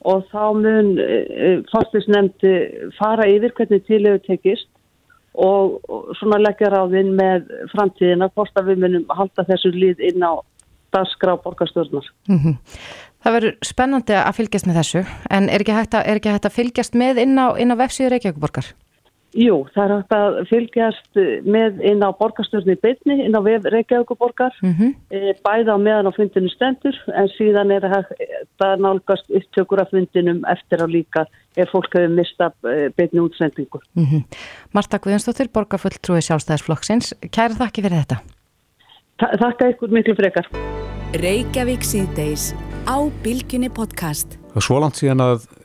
og þá mun e, e, fórstisnefnd fara yfir hvernig tilhefur tekist og, svona leggja ráðinn með framtíðina hvort að við munum halda þessu líð inn á dagskrá borgarstjórnar. Mm -hmm. Það verður spennandi að fylgjast með þessu en er ekki hægt að, ekki hægt að fylgjast með inn á, á vefsíður Reykjavík-borgar? Jú, það er hægt að fylgjast með inn á borgarstjórni bytni, inn á Reykjavíkuborgar, mm -hmm. E, bæða á meðan á fundinu stendur, en síðan er það nálgast upptökur af fundinum eftir á líka ef fólk hefur mistað e, bytni útsendingu. Mm -hmm. Marta Guðjónsdóttir, borgarfulltrúi sjálfstæðisflokksins, kæra þakki fyrir þetta. Þa þakka ykkur miklu frekar. Reykjavík síðdeis á Bilginni podcast. Það er svo langt síðan að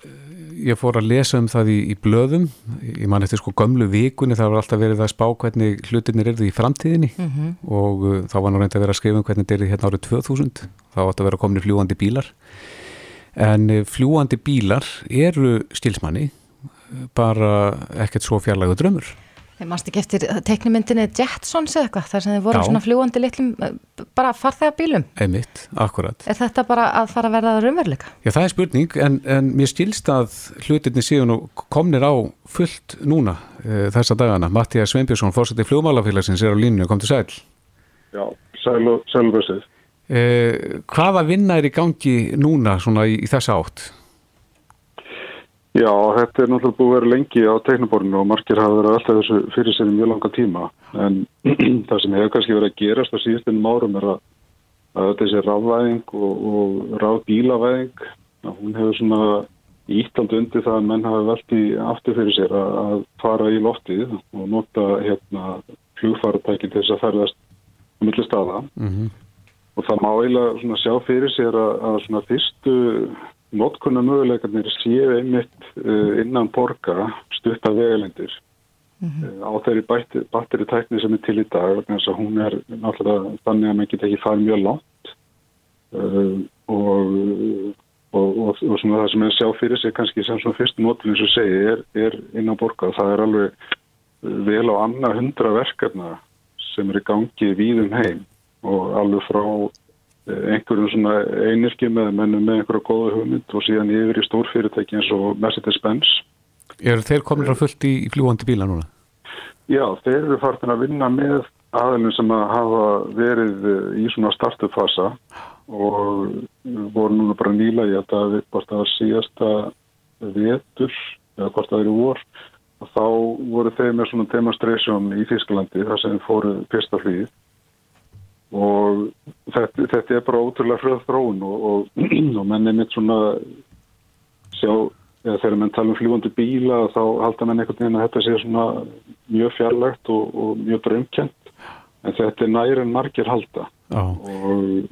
ég fór að lesa um það í, í blöðum. Ég man eftir sko gömlu vikunni það var alltaf verið að spá hvernig hlutinir eru í framtíðinni. Mm -hmm. og uh, þá var nú reynd að vera að skrifa um hvernig þetta er hérna árið 2000 þá átt að vera komin fljúandi bílar. En uh, fljúandi bílar eru stilsmanni bara ekkert svo fjarlægu drömmur Þeir mást ekki eftir teknimyndinni Jetsons eða eitthvað þar sem þeir voru Já. svona fljúandi litlum bara farþega bílum. Einmitt, akkurat. Er þetta bara að fara að verða raunveruleika? Já, það er spurning en, en mér skilst að hlutinni síðan og komnir á fullt núna e, þessa dagana. Mattías Sveinbjörnsson, fórsetið fljómálafélagsins er á línu og kom til sæl. Já, sæl og sælbörsið. E, hvaða vinna er í gangi núna svona í, í þessa átt? Já, þetta er náttúrulega búið að vera lengi á teiknaborinu og margir hafa verið alltaf þessu fyrir sér mjög langa tíma. En [CLEARS THROAT] það sem hefur kannski verið að gerast á síðustinum árum er að, að þessi ráðvæðing og, og ráðbílavæðing hún hefur svona ítald undir það að menn hafi velt í aftur fyrir sér að, að fara í loftið og nota hérna flugfaratæki til þess að ferðast um milli staða. Mm -hmm. og það má eiginlega sjá fyrir sér að, að svona fyrstu notkunna möguleikarnir séu einmitt uh, innan borga stutta vegalendir mm -hmm. uh, á þeirri batteri tækni sem er til í dag þannig að hún er náttúrulega þannig að maður geta ekki farið mjög langt uh, og, og, og, og svona það sem er sjá fyrir sig kannski sem svona fyrstu notkun eins og segi er, er innan borga það er alveg vel á annað hundra verkefna sem er í gangi víðum heim og alveg frá Eh, einhverjum svona einirki með mennum með einhverja góða hugmynd og síðan yfir í stórfyrirtæki eins og Mercedes-Benz. Er þeir komin að fullt í, í fljúandi bíla núna? Já, þeir eru fartin að vinna með aðlun sem að hafa verið eh, í svona startupfasa og voru núna bara nýla í að það við hvort það var síðasta vetur eða hvort það eru vor og þá voru þeir með svona demonstration í Þísklandi þar sem fóru fyrsta hlýð og þetta, þetta er bara ótrúlega fröð þróun og, og, [CLEARS THROAT] og menn er mitt svona sjá, eða þegar menn tala um fljúandi bíla þá halda menn einhvern veginn að þetta sé svona mjög fjarlægt og, og mjög drömkjent en þetta er næri en margir halda. Og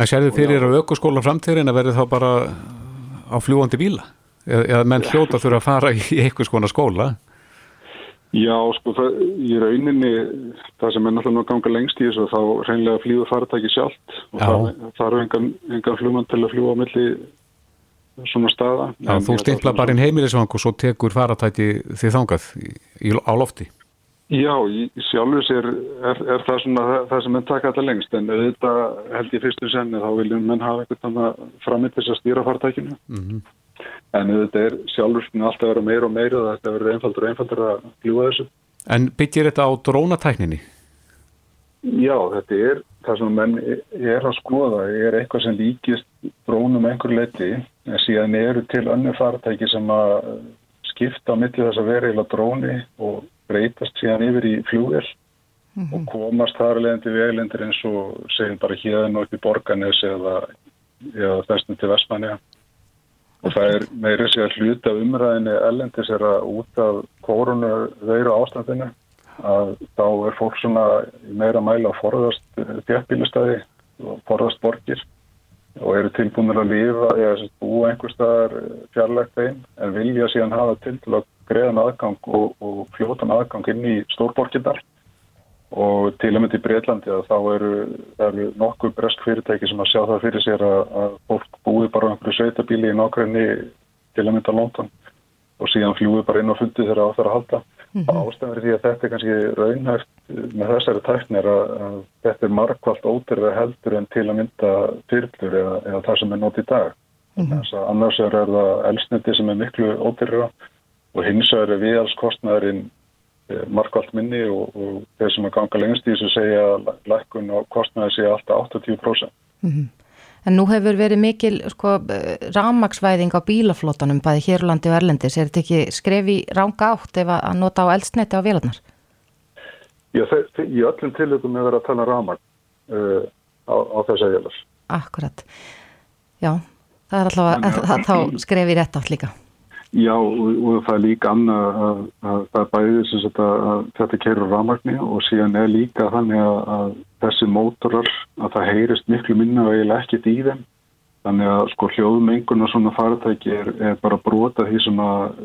Það sérðu fyrir að aukurskóla framtíðin að verði þá bara á fljúandi bíla? Eða, eða menn hljóta þurfa að fara í einhvers konar skóla Já, sko, það, í rauninni það sem er náttúrulega ganga lengst í þessu þá reynlega flýður faratæki sjálft og það, það eru engan, engan flugmann til að fljúa á milli svona staða. Já, þú stimpla bara inn heimilisvang og svo tekur faratæki þið þangað í, í, á lofti. Já, í sjálfur sér er, er það svona það, það sem menn taka alltaf lengst en auðvitað held ég fyrstu senni þá viljum menn hafa eitthvað frammitt þess að stýra faratækinu. Mm -hmm en þetta er sjálfurskinu alltaf að vera meira og meira og þetta verður einfaldur og einfaldur að glúa þessu. En byggir þetta á drónatækninni? Já, þetta er það sem menn er að skoða, er eitthvað sem líkist drónum einhver leiti en síðan eru til önnu faratæki sem að skipta á milli þess að vera eila dróni og breytast síðan yfir í flúvel mm -hmm. og komast þar leðandi veglendir eins og segjum bara hérna og upp í borganes eða, eða þessum til Vestmannja og það er meira sér að hluta umræðinni ellendis er að út af korunu veiru ástandinu að þá er fólk svona meira mæla að forðast þjættbílustæði og forðast borgir og eru tilbúinir að lifa eða búa einhver staðar fjarlægt einn en vilja síðan hafa til til að greiðan aðgang og, og fljótan aðgang inn í stórborgirnar og til og með til Breitlandi að þá eru, eru nokkuð bresk fyrirtæki sem að sjá það fyrir sér að, að fólk búi bara einhverju sveitabíli í nákvæmni til með til London og síðan fljúi bara inn og fundi þeirra á þeirra að halda mm -hmm. ástæður því að þetta er kannski raunhæft með þessari tæknir að, að þetta er markvallt óterfið heldur en til að mynda fyrlur eða, eða það sem er nótt í dag mm -hmm. annars er það elsniti sem er miklu óterfið og hins vegar er viðalskostnæðurinn Eh, markvallt minni og, og þeir sem að ganga lengst í þessu segja að lækkun og kostnaði segja alltaf 80%. Mm -hmm. En nú hefur verið mikil sko, rámaksvæðing á bílaflótanum bæði Hérlandi og Erlendis. Er þetta ekki skrefi ránga átt ef að nota á eldsneiti á vélarnar? Já, þeir, í öllum tilökum er verið að tala rámak uh, eh, á, á þess að vélar. Akkurat. Já, það er alltaf að [LAUGHS] þá skrefi rétt átt líka. Já og, og það er líka annað að, að það er bæðið sem þetta, þetta kerur rámagni og síðan er líka þannig að, að þessi mótorar að það heyrist miklu minna og eiginlega ekkit í þeim. Þannig að sko hljóðmengun og svona faratæki er, er bara brota því sem að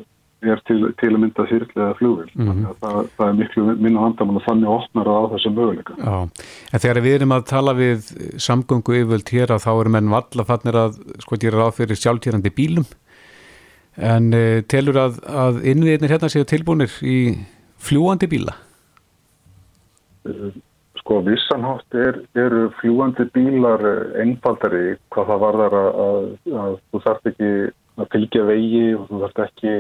er til, til að mynda þyrrlega fljóðil mm -hmm. það, það er miklu minna handamál og þannig opnar á þessum möguleika. Já, en þegar við erum að tala við samgöngu yfirvöld hér að þá erum enn valla fannir að sko dýra ráð fyrir sjálftýrandi bílum En uh, telur að, að innviðinir hérna séu tilbúinir í fljúandi bíla? Sko vissanhátt er, eru fljúandi bílar einfaldari hvað það varðar að, að, að þú þarf ekki að fylgja vegi og þú þarf ekki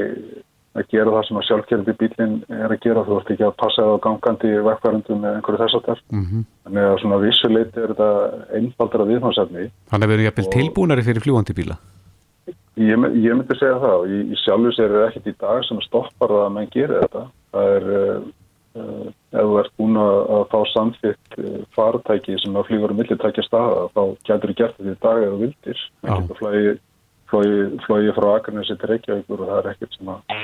að gera það sem að sjálfgerði bílinn er að gera, þú þarf ekki að passa það á gangandi vekkvarundum með einhverju þess að þar. Mm -hmm. Þannig að svona vissuleit er þetta einfaldara viðhansefni. Þannig að við erum jæfnvel tilbúinari fyrir fljúandi bíla? Ég, ég myndi segja það og í sjálfu sér er ekkert í dag sem stoppar það að mann gerir þetta. Það er, uh, ef þú ert búin að fá samþitt uh, fartæki sem að flýgur um millitækja staða, þá getur þú gert þetta í dag eða vildir. Það getur flóið flói, frá Akarnesi til Reykjavíkur og það er ekkert sem, að,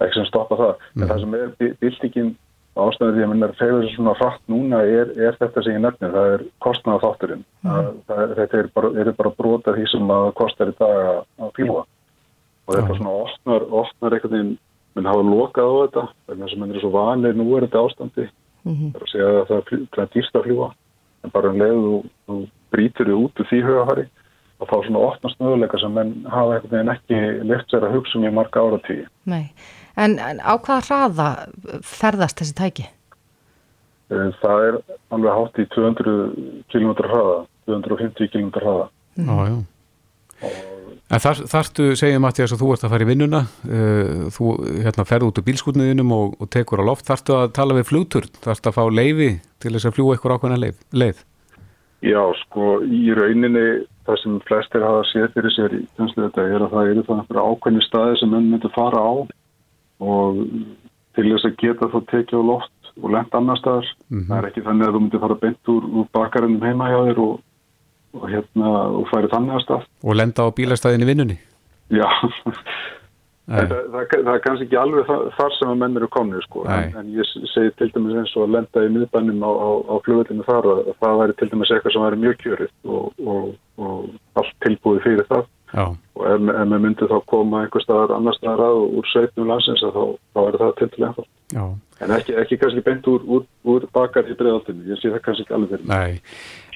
ekkert sem stoppa það. Mm. En það sem er bildikinn ástæðið því að minna fegur þessu svona frætt núna er, er þetta sem ég nefnir, það er kostnaða þátturinn. Mm. Það, þetta er bara, er bara brota því sem að kostar í dag að, að fíla. Og þetta svona opnar, opnar einhvern veginn, minn hafa lokað á þetta, vegna sem minn er svo vanlega nú er þetta ástandi. Mm -hmm. Það er að segja að það er, dýrst að fljúa, en bara um leið og þú brítur þig út úr því högahari og þá svona opnast möguleika sem menn hafa einhvern veginn ekki lift sér að hugsa um í marga ára tíu. Nei, en, en á hvaða hraða ferðast þessi tæki? Eh, það er alveg hátt í 200 km hraða, 250 km hraða. Mm. Já, já. En þar, þartu, segja Mattias að þú ert að fara í vinnuna, uh, þú hérna, ferði út úr bílskutniðinum og, og tekur á loft, þartu að tala við flugturn, þartu að fá leiði til þess að fljúa ykkur ákveðna leið, leið? Já, sko, í rauninni það sem flestir hafa séð fyrir sér í þesslu þetta er að það eru það einhverja ákveðni staði sem enn myndir fara á og til þess að geta þá tekið á loft og lengt annar staðar. Mm -hmm. Það er ekki þannig að þú myndir fara beint úr, úr bakarinnum heima hjá þér og, og, hérna, og færi þannig að stað. Og lenda á bílastæðinni vinnunni? Já, [LAUGHS] Það, það, það er kannski ekki alveg þar sem að menn eru komnið sko, en, en ég segi til dæmis eins og að lenda í miðbænum á, á, á flugvöldinu þar og það væri til dæmis eitthvað sem væri mjög kjörið og, og, og allt tilbúið fyrir það Já. og ef, ef við myndum þá koma einhver staðar annar staðar að úr sveitnum landsins þá, þá er það til til ennþá en ekki, ekki kannski beint úr, úr, úr bakar í bregðaltinu, ég sé það kannski ekki alveg fyrir Nei,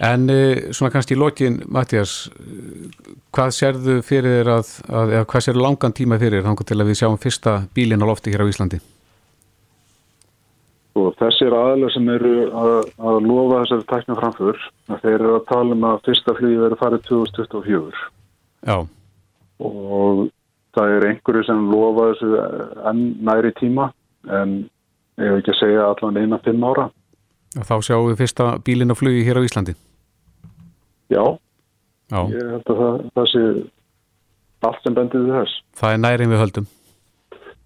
en uh, svona kannski í lokin, Mattias hvað sérðu fyrir þér að, að eða hvað sérðu langan tíma fyrir þér til að við sjáum fyrsta bílin á lofti hér á Íslandi? Og þessir aðalega sem eru að, að lofa þessari tækna framför þeir eru að tala um að fyrsta flýði verið farið 2024 Já. Og það er einhverju sem lofa þessu enn næri tíma en ég hef ekki að segja allan eina fimm ára. Og þá sjáum við fyrsta bílin að flugi hér á Íslandi? Já, Já. ég held að það, það sé allt sem bendið þess. Það er nærið við höldum?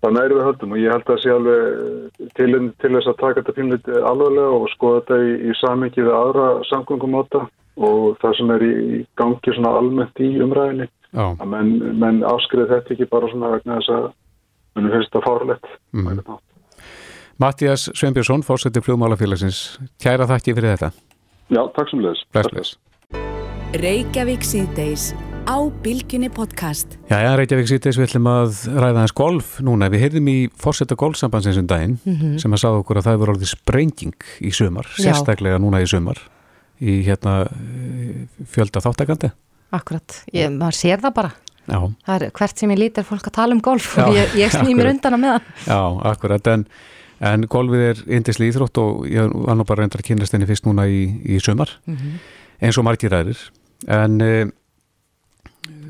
Það nærið við höldum og ég held að sé alveg til, til þess að taka þetta pínliti alveglega og skoða þetta í, í samengið aðra samgöngum átta og það sem er í gangi svona almennt í umræðinni Já. að menn, menn áskrið þetta ekki bara svona vegna þess að mennum finnst það fárlegt mm. Mattias Sveinbjörnsson, fórseti fljóðmálafélagsins kæra þakki fyrir þetta. Já, takk sem leðis Reykjavík síðdeis á Bilginni podcast. Já, já, Reykjavík síðdeis við ætlum að ræða hans golf núna, við heyrðum í fórseta golfsambansins um daginn mm -hmm. sem að sagða okkur að það voru orðið sprenging í sömar, sérstaklega núna í sömar í hérna fjölda þáttakandi Akkurat, ég, maður sér það bara. Það er hvert sem ég lítir fólk að tala um golf Já, og ég, ég snýmir [LAUGHS] undan á meðan. Já, akkurat, en, en golfið er indisli íþrótt og ég var nú bara reyndar að kynast henni fyrst núna í, í sömar mm -hmm. eins og margir aðrir. En e,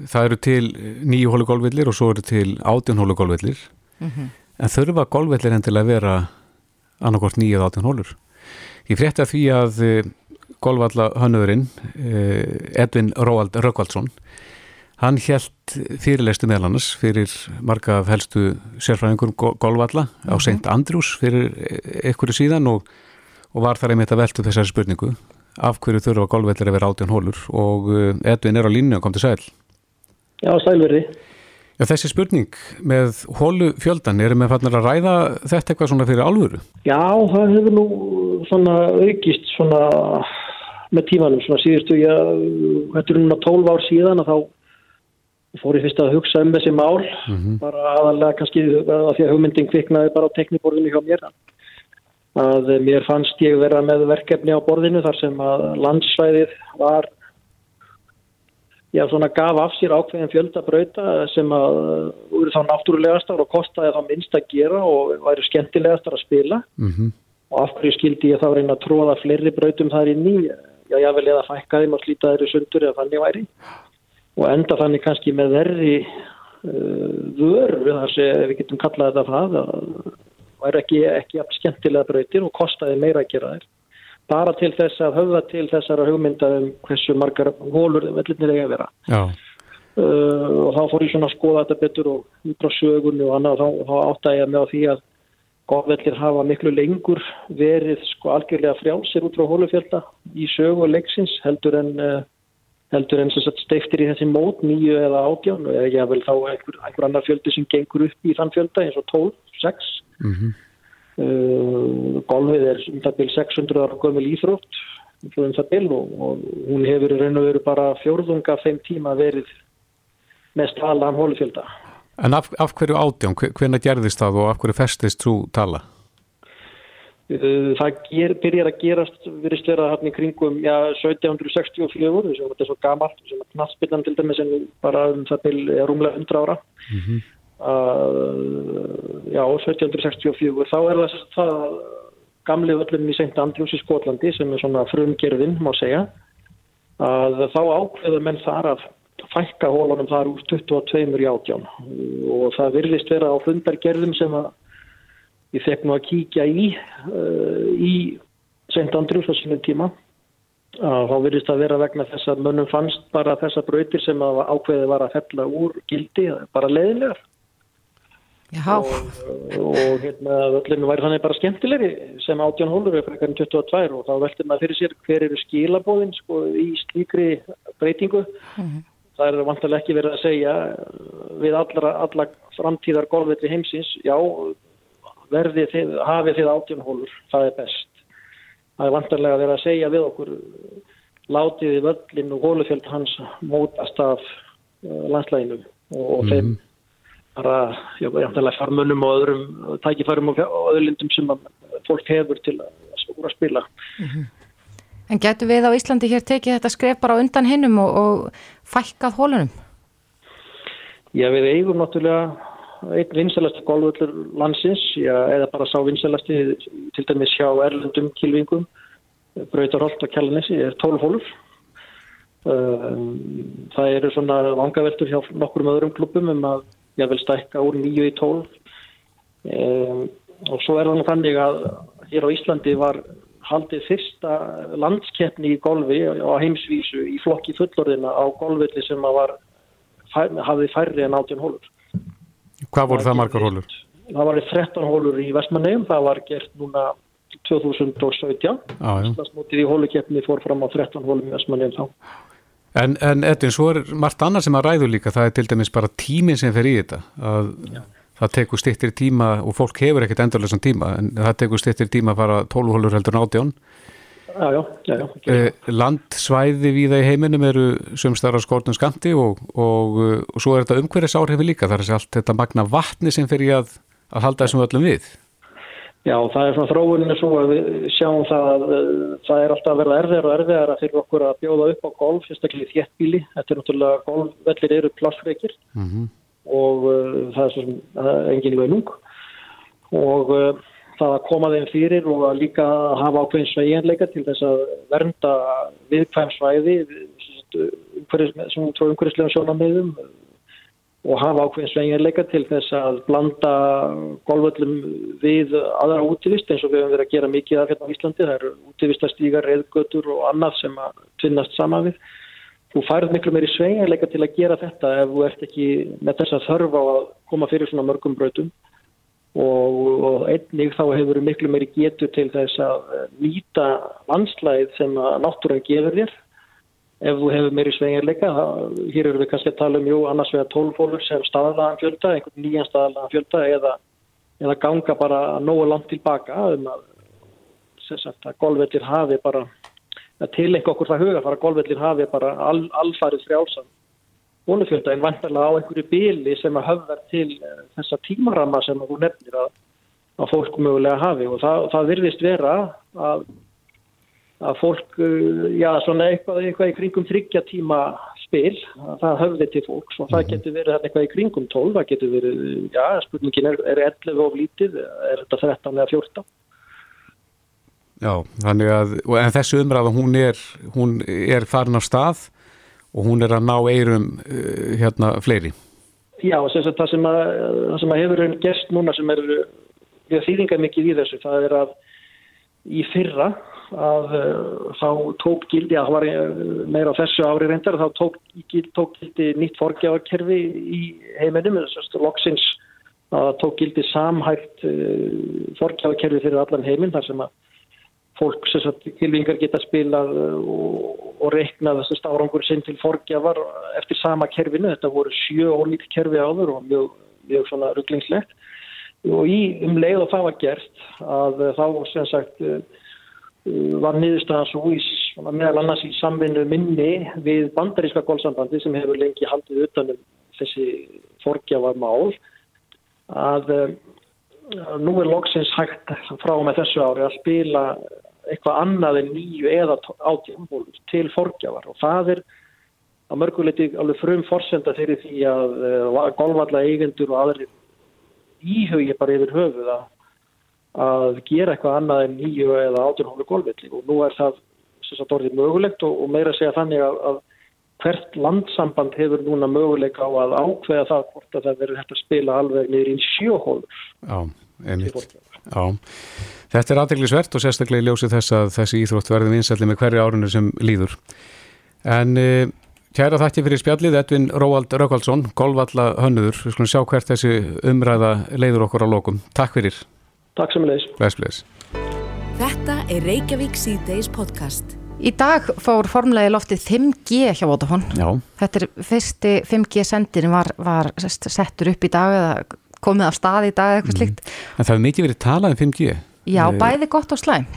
það eru til nýju hólu golfvillir og svo eru til átjón hólu golfvillir mm -hmm. en þurfa golfvillir endilega að vera annarkort nýju eða átjón hólur Ég frétti að því að e, golvalla hönnurinn eh, Edvin Róald Rökkvaldsson hann helt fyrirleistu meðlannas fyrir marga af helstu sérfræðingur golvalla á St. Mhm. Andrews fyrir einhverju síðan og, og var þar einmitt að veltu þessari spurningu af hverju þurfa golvvellir að vera átján hólur og eh, Edvin er á línu og kom til sæl Já, sælverði Já, þessi spurning með hólu fjöldan, erum við fannir að ræða þetta eitthvað svona fyrir álfuru? Já, það hefur nú svona aukist svona með tímanum svona síðustu ég, þetta er núna 12 ár síðan að þá fór ég fyrst að hugsa um þessi mál mm -hmm. bara aðalega kannski að því að hugmyndin kviknaði bara á tekniborðinu hjá mér að mér fannst ég vera með verkefni á borðinu þar sem að landsvæðið var já svona gaf af sér ákveðin fjöldabrauta sem að voru þá náttúrulegastar og kostaði þá minnst að gera og væri skemmtilegastar að spila mm -hmm. og af hverju skildi ég þá reyna að tróða fleiri brautum þar inn í já, ég vil eða fækka þeim og slíta þeirri sundur eða þannig væri. Og enda þannig kannski með verri uh, vörð þar sem við getum kallað þetta það að væri ekki, ekki skemmtilega brautir og kostaði meira að gera þeir bara til þess að höfða til þessara hugmynda um hversu margar hólur vellinir eiga að vera. Já, uh, og þá fór ég svona að skoða þetta betur og út á sögunni og annað og þá, þá ég með á því að golfvellir hafa miklu lengur verið sko algjörlega frjálsir út frá hólufjölda í sögu og leiksins heldur en uh, heldur en steiftir í þessi mót nýju eða átján eða ég vil þá einhver, einhver annar fjöldi sem gengur upp í þann fjölda eins og 12, 6 mm -hmm. uh, golfið er um það byrj 600 ára gömul íþrótt um það byrj og, og hún hefur raun og veru bara fjórðunga þeim tíma verið mest talaðan hólufjölda En af, af hverju átján, hvernig gerðist það og af hverju festist þú tala? Uh, það ger, byrjar að gerast virðist vera hann í kringum já, 1764 þess að þetta er svo gamalt sem að knastbyrjan til dæmis en bara um það til rúmlega 100 ára mm -hmm. uh, já 1764 þá er það, það gamli völlum í St. Andrews í Skotlandi sem er svona frumgerðin má segja að þá ákveður menn þar að fækka hólunum þar úr 22 í átján og það virðist vera á fundargerðum sem að ég fekk nú að kíkja í uh, í St. Andrews á sínum tíma að þá virðist að vera vegna þess að mönnum fannst bara þessa brautir sem að ákveði var að fella úr gildi bara leðilegar og, og hérna öllinu væri þannig bara skemmtilegri sem átján hólur er frekar en 22 og þá veldur maður fyrir sér hver eru skilabóðin sko, í slíkri breytingu mm -hmm. Það er vantilega ekki verið að segja við alla, alla framtíðar golfvelli heimsins já verði þið, hafið þið átjónhólur, það er best. Það er vantarlega að vera að segja við okkur látiði völlin og hólufjöld hans mótast af uh, landslæginu og, og mm -hmm. þeim bara, já, vantarlega farmunum og öðrum tækifærum og öðlindum sem fólk hefur til að spila. Mm -hmm. En getur við á Íslandi hér tekið þetta skref bara undan hinnum og, og fækkað hólunum? Já, við eigum náttúrulega einn vinselasti golvöllur landsins já, eða bara sá vinselasti til dæmis hjá erlendum kilvingum Brautarholt og Kjallanessi er 12 hólur um, það eru svona vangaveltur hjá nokkur um öðrum klubum um að ég vil stækka úr 9 í 12 um, og svo er það þannig að hér á Íslandi var haldið fyrsta landskeppni í golfi á heimsvísu í flokki fullorðina á golvölli sem var, hafði færri en 18 hólur Hvað voru það margar hólur? Það var 13 hólur í Vestmanneum, það var gert núna 2017. Íslandsmótið í hólukeppni fór fram á 13 hólum í Vestmanneum þá. En, en Edvin, svo er margt annað sem að ræðu líka, það er til dæmis bara tíminn sem fer í þetta. Að, það tekur stittir tíma og fólk hefur ekkert endurlega tíma, en það tekur stittir tíma að fara 12 hólur heldur nátjón. Já, já, já, já. Eh, landsvæði við það í heiminum eru sömstara skortum skamti og, og, og svo er þetta umhverjus áhrifi líka þar er allt þetta magna vatni sem fyrir að, að halda þessum öllum við Já, það er svona þróuninu svo að við sjáum það að það er alltaf að verða erfiðar og erfiðar fyrir okkur að bjóða upp á golf, fyrstaklega í þéttbíli þetta er náttúrulega golfvellir eru plassreikir mm -hmm. Og uh, það er svona engin í veinung og uh, það að koma þeim fyrir og að líka hafa ákveðin sveigjanleika til þess að vernda viðkvæm svæði sem trú umhverfislega sjónamöðum og hafa ákveðin sveigjanleika til þess að blanda golvöllum við aðra útivist eins og við höfum verið að gera mikið af hérna á Íslandi. Það eru útivistastígar, reyðgötur og annað sem að tvinnast saman við. Þú færð miklu meiri sveigjanleika til að gera þetta ef þú ert ekki með þess að þörfa að koma fyrir svona mörgum brautum. Og, og einnig þá hefur miklu meiri getur til þess að eh, nýta landslæð sem að náttúrulega gefur þér. Ef þú hefur meiri sveigjarleika hér eru við kannski að tala um jú annars vegar tólfólur sem staðalagan fjölda einhvern nýjan staðalagan fjölda eða, eða ganga bara nógu langt tilbaka um að, að golvveldir hafi bara til eitthvað okkur það huga fara að golvveldir hafi bara al, alfarið frjálsam bólufjölda en vantarlega á einhverju bíli sem að höfðar til eh, þessa tímarama sem þú nefnir að, að fólk mögulega hafi og það, það virðist vera að, að fólk, eh, já svona eitthvað, eitthvað í kringum þryggja tíma spil, það höfði til fólks og það mhm. getur verið eitthvað í kringum 12, það getur verið, já spurningin er, er 11 of lítið, er þetta 13 eða 14? Já, þannig að, en þessu umræða hún er, hún er farin á stað og hún er að ná eirum uh, hérna fleiri. Já, sem það sem að, það sem að hefur gerst núna sem er við þýðingar mikið í þessu, það er að í fyrra að uh, þá tók gildi, að það var uh, meira á þessu ári reyndar, þá tók, tók gildi nýtt forgjáðarkerfi í heiminum, þess að loksins að tók gildi samhægt forgjáðarkerfi fyrir allan heiminn þar sem að fólk sem tilvingar geta spilað og, og reiknað þessast árangur sinn til forgjafar eftir sama kerfinu, þetta voru sjö ólík kerfi áður og mjög, mjög svona rugglingslegt. Og í um leið og það var gert að þá sem sagt var niðurstaðan svo í meðal annars í samvinnu minni við bandaríska gólsambandi sem hefur lengi haldið utanum þessi forgjafarmál að, að nú er loksins hægt frá með þessu ári að spila eitthvað annað en nýju eða átjánból til forgjafar. Og það er að mörguleiti alveg frum forsenda fyrir því að uh, golvalla eigendur og aðri íhugja bara yfir höfuð að, að gera eitthvað annað en nýju eða átjánbólu golvilli og nú er það sem sagt orðið mögulegt og, og meira segja þannig að, að hvert landsamband hefur núna möguleika á að ákveða það hvort að það verður hægt að spila alveg niður í sjóhólur. Já, einmitt. Já, þetta er aðdeglisvert og sérstaklega í ljósið þess að þessi íþrótt verði vinsalli með hverju árunni sem líður. En e, kæra þakki fyrir spjallið, Edvin Róald Rökvaldsson, golvalla hönnuður. Við skulum sjá hvert þessi umræða leiður okkur á lokum. Takk fyrir. Takk sem leis. Bless, bless. Þetta er Reykjavík C-Days podcast. Í dag fór formlega í loftið 5G hjá Vodafone. Já. Þetta er fyrsti 5G sendin var, var settur upp í dag eða komið af stað í dag eitthvað slikt. Mm. En það hefur mikið verið talað um 5G. Já, bæði gott og slæmt.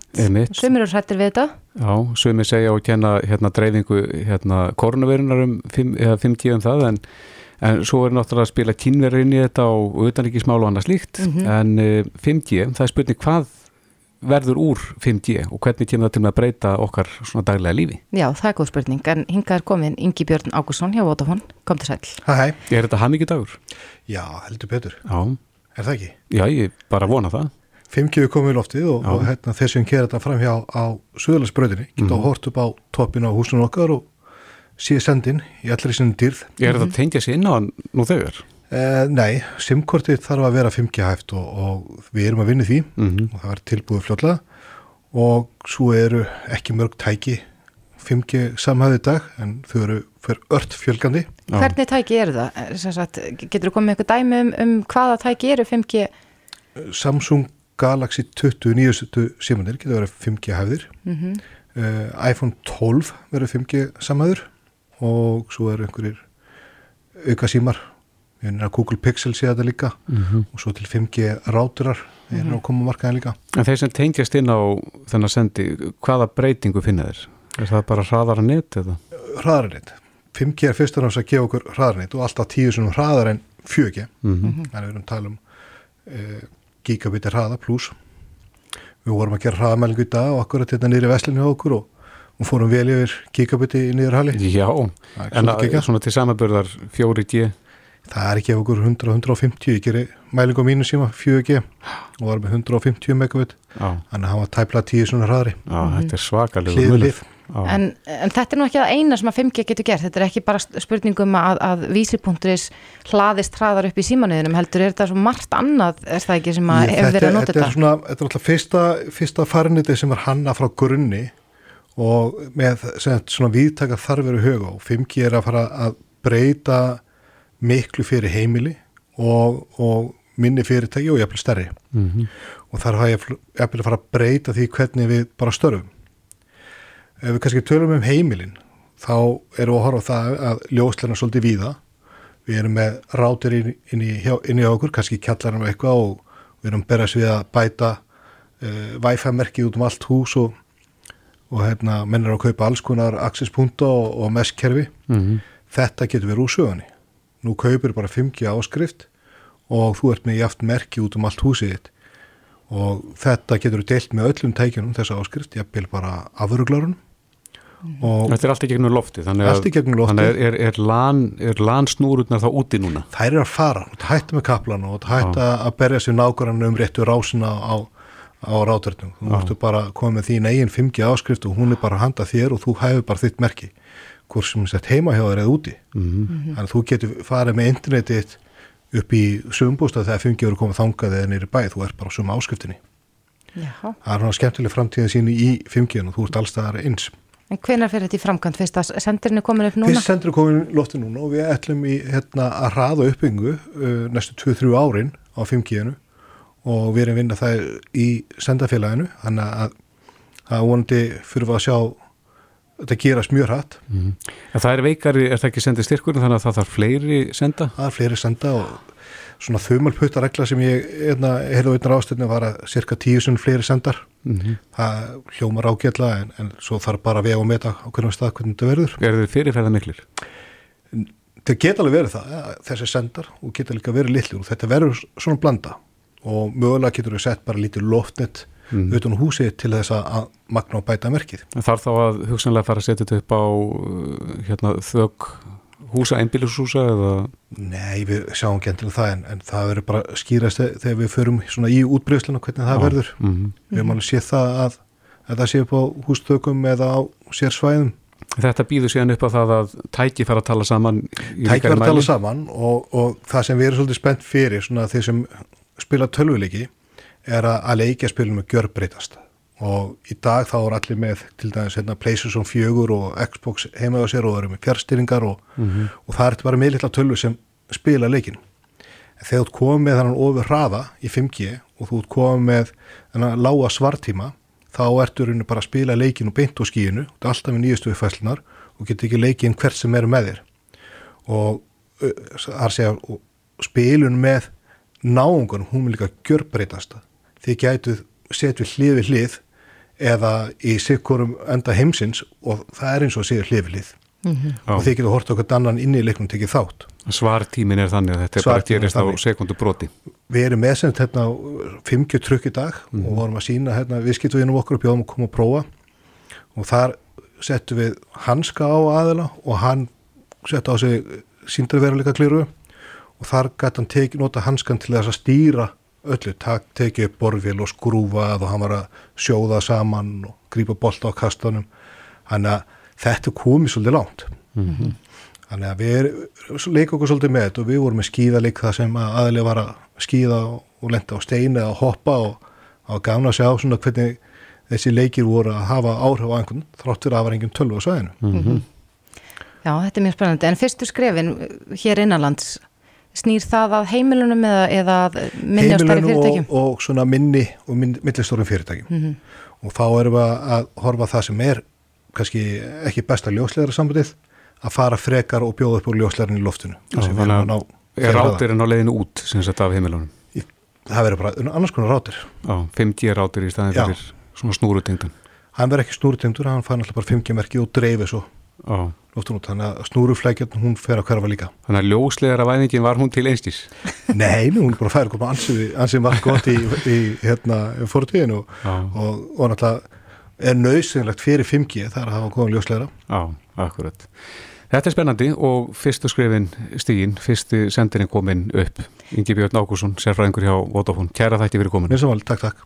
Sumir eru hrættir við þetta. Já, sumir segja og kenna hérna dreifingu hérna koronavirunar um 5, 5G um það en, en svo er náttúrulega að spila kynverður inn í þetta og utanrikismál og annað slíkt mm -hmm. en uh, 5G, það er spurning hvað verður úr 5G og hvernig kemur það til að breyta okkar svona daglega lífi? Já, það er góð spurning, en hingað er komin Ingi Björn Ágússon hjá Vodafone, kom til sæl. Hæ, hæ. Er þetta hamingi dagur? Já, heldur betur. Já. Er það ekki? Já, ég bara vona það. 5G er komið í loftið og, og hérna, þeir sem kera þetta fram hjá á Suðurlandsbröðinni geta Mhm. hort upp á toppin á húsunum okkar og sé sendin í allir í sinni dýrð. Er þetta tengja sér inn á hann nú þegar? Eh, nei, SIM-kortið þarf að vera 5G hæft og, og við erum að vinna því Mhm. og það verður tilbúið fljótlega og svo eru ekki mörg tæki 5G samhæði dag en þau eru fyrir ört fjölgandi. Hvernig tæki eru það? Sem Sagt, getur þú komið eitthvað dæmi um, um hvaða tæki eru 5G? Samsung Galaxy 20 nýjustu símanir getur verið 5G hæfðir Mhm. uh, iPhone 12 verður 5G samhæður og svo eru einhverjir auka símar Google Pixel sé þetta líka Mhm. og svo til 5G ráturar við erum Mhm. að koma á markaðin líka En þeir sem tengjast inn á þennan sendi, hvaða breytingu finna þeir? Er það bara hraðara net eða? hraðarinnit 5G er fyrst og náttúrulega að gefa okkur hraðarinnit og alltaf tíu sem hraðar en 4G Mhm. þannig við erum að tala um uh, gigabitir hraða pluss við vorum að gera hraðamælingu í dag og akkurat þetta niður í veslinu á okkur og, og fórum vel yfir gigabiti í niður hali Já, er en að, svona til samanbörðar 4G það er ekki okkur 100-150 ég gerir mælingu á mínu síma 4G og var með 150 megabit Já. þannig að hann var tæpla 10 svona hraðari Já, þetta er svakalega hlið. En, en þetta er nú ekki það eina sem að 5G getur gert, þetta er ekki bara spurningum að, að vísipunkturis hlaðist hraðar upp í símanuðinum, heldur. Er þetta svo margt annað, er það ekki sem að hefur verið að nota þetta þetta? er svona, þetta er alltaf fyrsta, fyrsta fariniti sem er hanna frá grunni og með sem svona viðtaka þarfir í huga og 5G er að fara að breyta miklu fyrir heimili og, og minni fyrirtæki og jafnvel stærri. Mhm. og þar hafa ég jafnvel að fara að breyta því hvernig við bara störfum. Ef við kannski tölum um heimilin þá erum við að horfa það að ljósleina svolítið víða. Við erum með rátir inn, inn, í, inn í okkur, kannski kjallarinn og eitthvað og við erum berðast við að bæta uh, Wi-Fi merkið út um allt hús og, og hérna menn er að kaupa alls konar access-punta og, og mesh-kerfi. Mhm. þetta getur verið úr sögunni nú kaupir bara 5G áskrift og þú ert með jaft merki út um allt húsið þitt. Og þetta getur þú deilt með öllum tækjunum þessa áskrift, jafnvel bara afuruglarun og Þetta er allt í gegnum lofti þannig að, að er, er, er lansnúrurnar þá úti núna? Þær eru að fara það hætta með kaplan og það hætta að berja sér nákvæmlega um réttu rásina á, á ráturtum. Þú múttu bara koma með þín eigin 5G áskrift og hún er bara að handa þér og þú hæfur bara þitt merki hvort sem sett heima hjá þér eða úti. Mhm. Þannig að þú getur farið með internetið upp í sumbústað þegar 5G eru komið þangað eða nýri bæ, þú ert bara á suma áskriftinni. Já. Það er náttúrulega skemmtileg framtíðin sín í 5G og þú ert allstaðar eins. En hvenar fyrir þetta í framkvæmt fyrst að sendirinn er komin upp núna? Fyrst sendirinn er komin lofti núna og við ætlum í hérna, að hraða uppbyggingu uh, næstu 2-3 árin á 5G-inu og við erum vinnað það í sendafélaginu þannig að það vonandi fyrir að sjá þetta gerast mjög hratt. Mm. Það er veikari, er það ekki sendið styrkur þannig að það þarf fleiri senda? Það er fleiri senda og svona þumalputtaregla sem ég hérna, hefði á einnar ástöðinu var að cirka tíu sem fleiri sendar mm -hmm. það hljómar ágjalla en, en svo þarf bara að vega og meta á hvernig stað hvernig þetta verður Er þið fyrirferða miklir? Það geta alveg verið það, ja, þessi sendar og geta líka verið litlir og þetta verður svona blanda og mögulega getur við sett bara lítið loftnett mm. utan húsi til þess að magna og bæta merkið. Þarf þá að hugsanlega fara að setja þetta upp á hérna, þögg húsa, einbílushúsa eða? Nei, við sjáum ekki endilega það en, en það verður bara skýrast þegar við förum í útbreyslinu hvernig það Já. verður. Mm -hmm. Við alveg séð það að, að það sé upp á hústökum eða á sérsvæðum. Þetta býður síðan upp á það að tæki fara að tala saman Tæki fara að tala saman og, og það sem við erum svolítið spennt fyrir svona þeir sem spila tölvuleiki er að, að leikja spilum með gjörbreytast. Og í dag þá er allir með til dæmis hérna, PlayStation 4 og Xbox heima á sér og eru með fjárstyringar og, mm -hmm. og það er bara með litla tölvu sem spila leikin þegar þú komið með þannig ofur hraða í 5G og þú komið með þannig lága svartíma þá ertu rauninu bara að spila leikin og beint á skíinu, þetta er alltaf með nýjastu uppfæslunar og getur ekki leikin hvert sem eru með þér. Og það er að segja spilun með náungunum, hún vil líka gjörbreytast þið gætuð setju hlið við hlið eða í sikkurum enda heimsins og það er eins og séu hliflið mm -hmm. og þið getur hort okkur annan inn í leiknum tekið þátt. Svartímin er þannig að þetta er bara að gerist á sekundu broti. Við erum meðsend hérna 50 trukk í dag mm -hmm. og vorum að sína hérna viðskiptuðinum okkur og bjóðum að koma að prófa og þar settum við hanska á aðila og hann sett á sig síndarveruleika kliru og þar gæti hann teki, nota hanskan til þess að stýra öllu, tekið upp borfél og skrúfað og hann var að sjóða saman og grípa bolt á kastunum þannig að þetta komið svolítið langt mm -hmm. þannig að við leikum okkur svolítið með þetta og við vorum með skíðalik það sem aðlið var að skíða og lenda á steinu eða hoppa og að gana að sjá svona hvernig þessi leikir voru að hafa áhrif á einhvern þráttur að það var enginn tölvu á sæðinu mm -hmm. Já, þetta er mjög spennandi en fyrstu skrefin hér innanlands snýr það að heimilunum eða, eða minni á starri fyrirtækjum? Og, og svona minni og millistórum fyrirtækjum mm -hmm. og þá erum við að horfa það sem er kannski ekki besta ljóslegara sambundið að fara frekar og bjóða upp úr ljóslegarin í loftinu. Já, þannig að er rátirinn á leiðinu út sem sett af heimilunum? Það verður bara annars konar rátir. Já, 5G rátir í staðin fyrir svona snúrutengdan. Hann verður ekki snúrutengdur, hann fann alltaf bara 5G merki og dreifir svo. Já loftunum, þannig að snúruflækjarn hún fer að hverfa líka. Þannig að ljóslegar að væðingin var hún til einstís? [LAUGHS] Nei, hún er bara að færa koma ansið, margt gott í, í hérna fórtíðinu og, og, og náttúrulega er nöðsynlegt fyrir 5G þar að hafa góðan ljóslegara. Já, akkurat. Þetta er spennandi og fyrstu skrifin stígin, fyrstu sendirinn komin upp. Ingi Björn Ákusson, sérfræðingur hjá Vodafone. Kæra þætti fyrir komin. Takk, takk.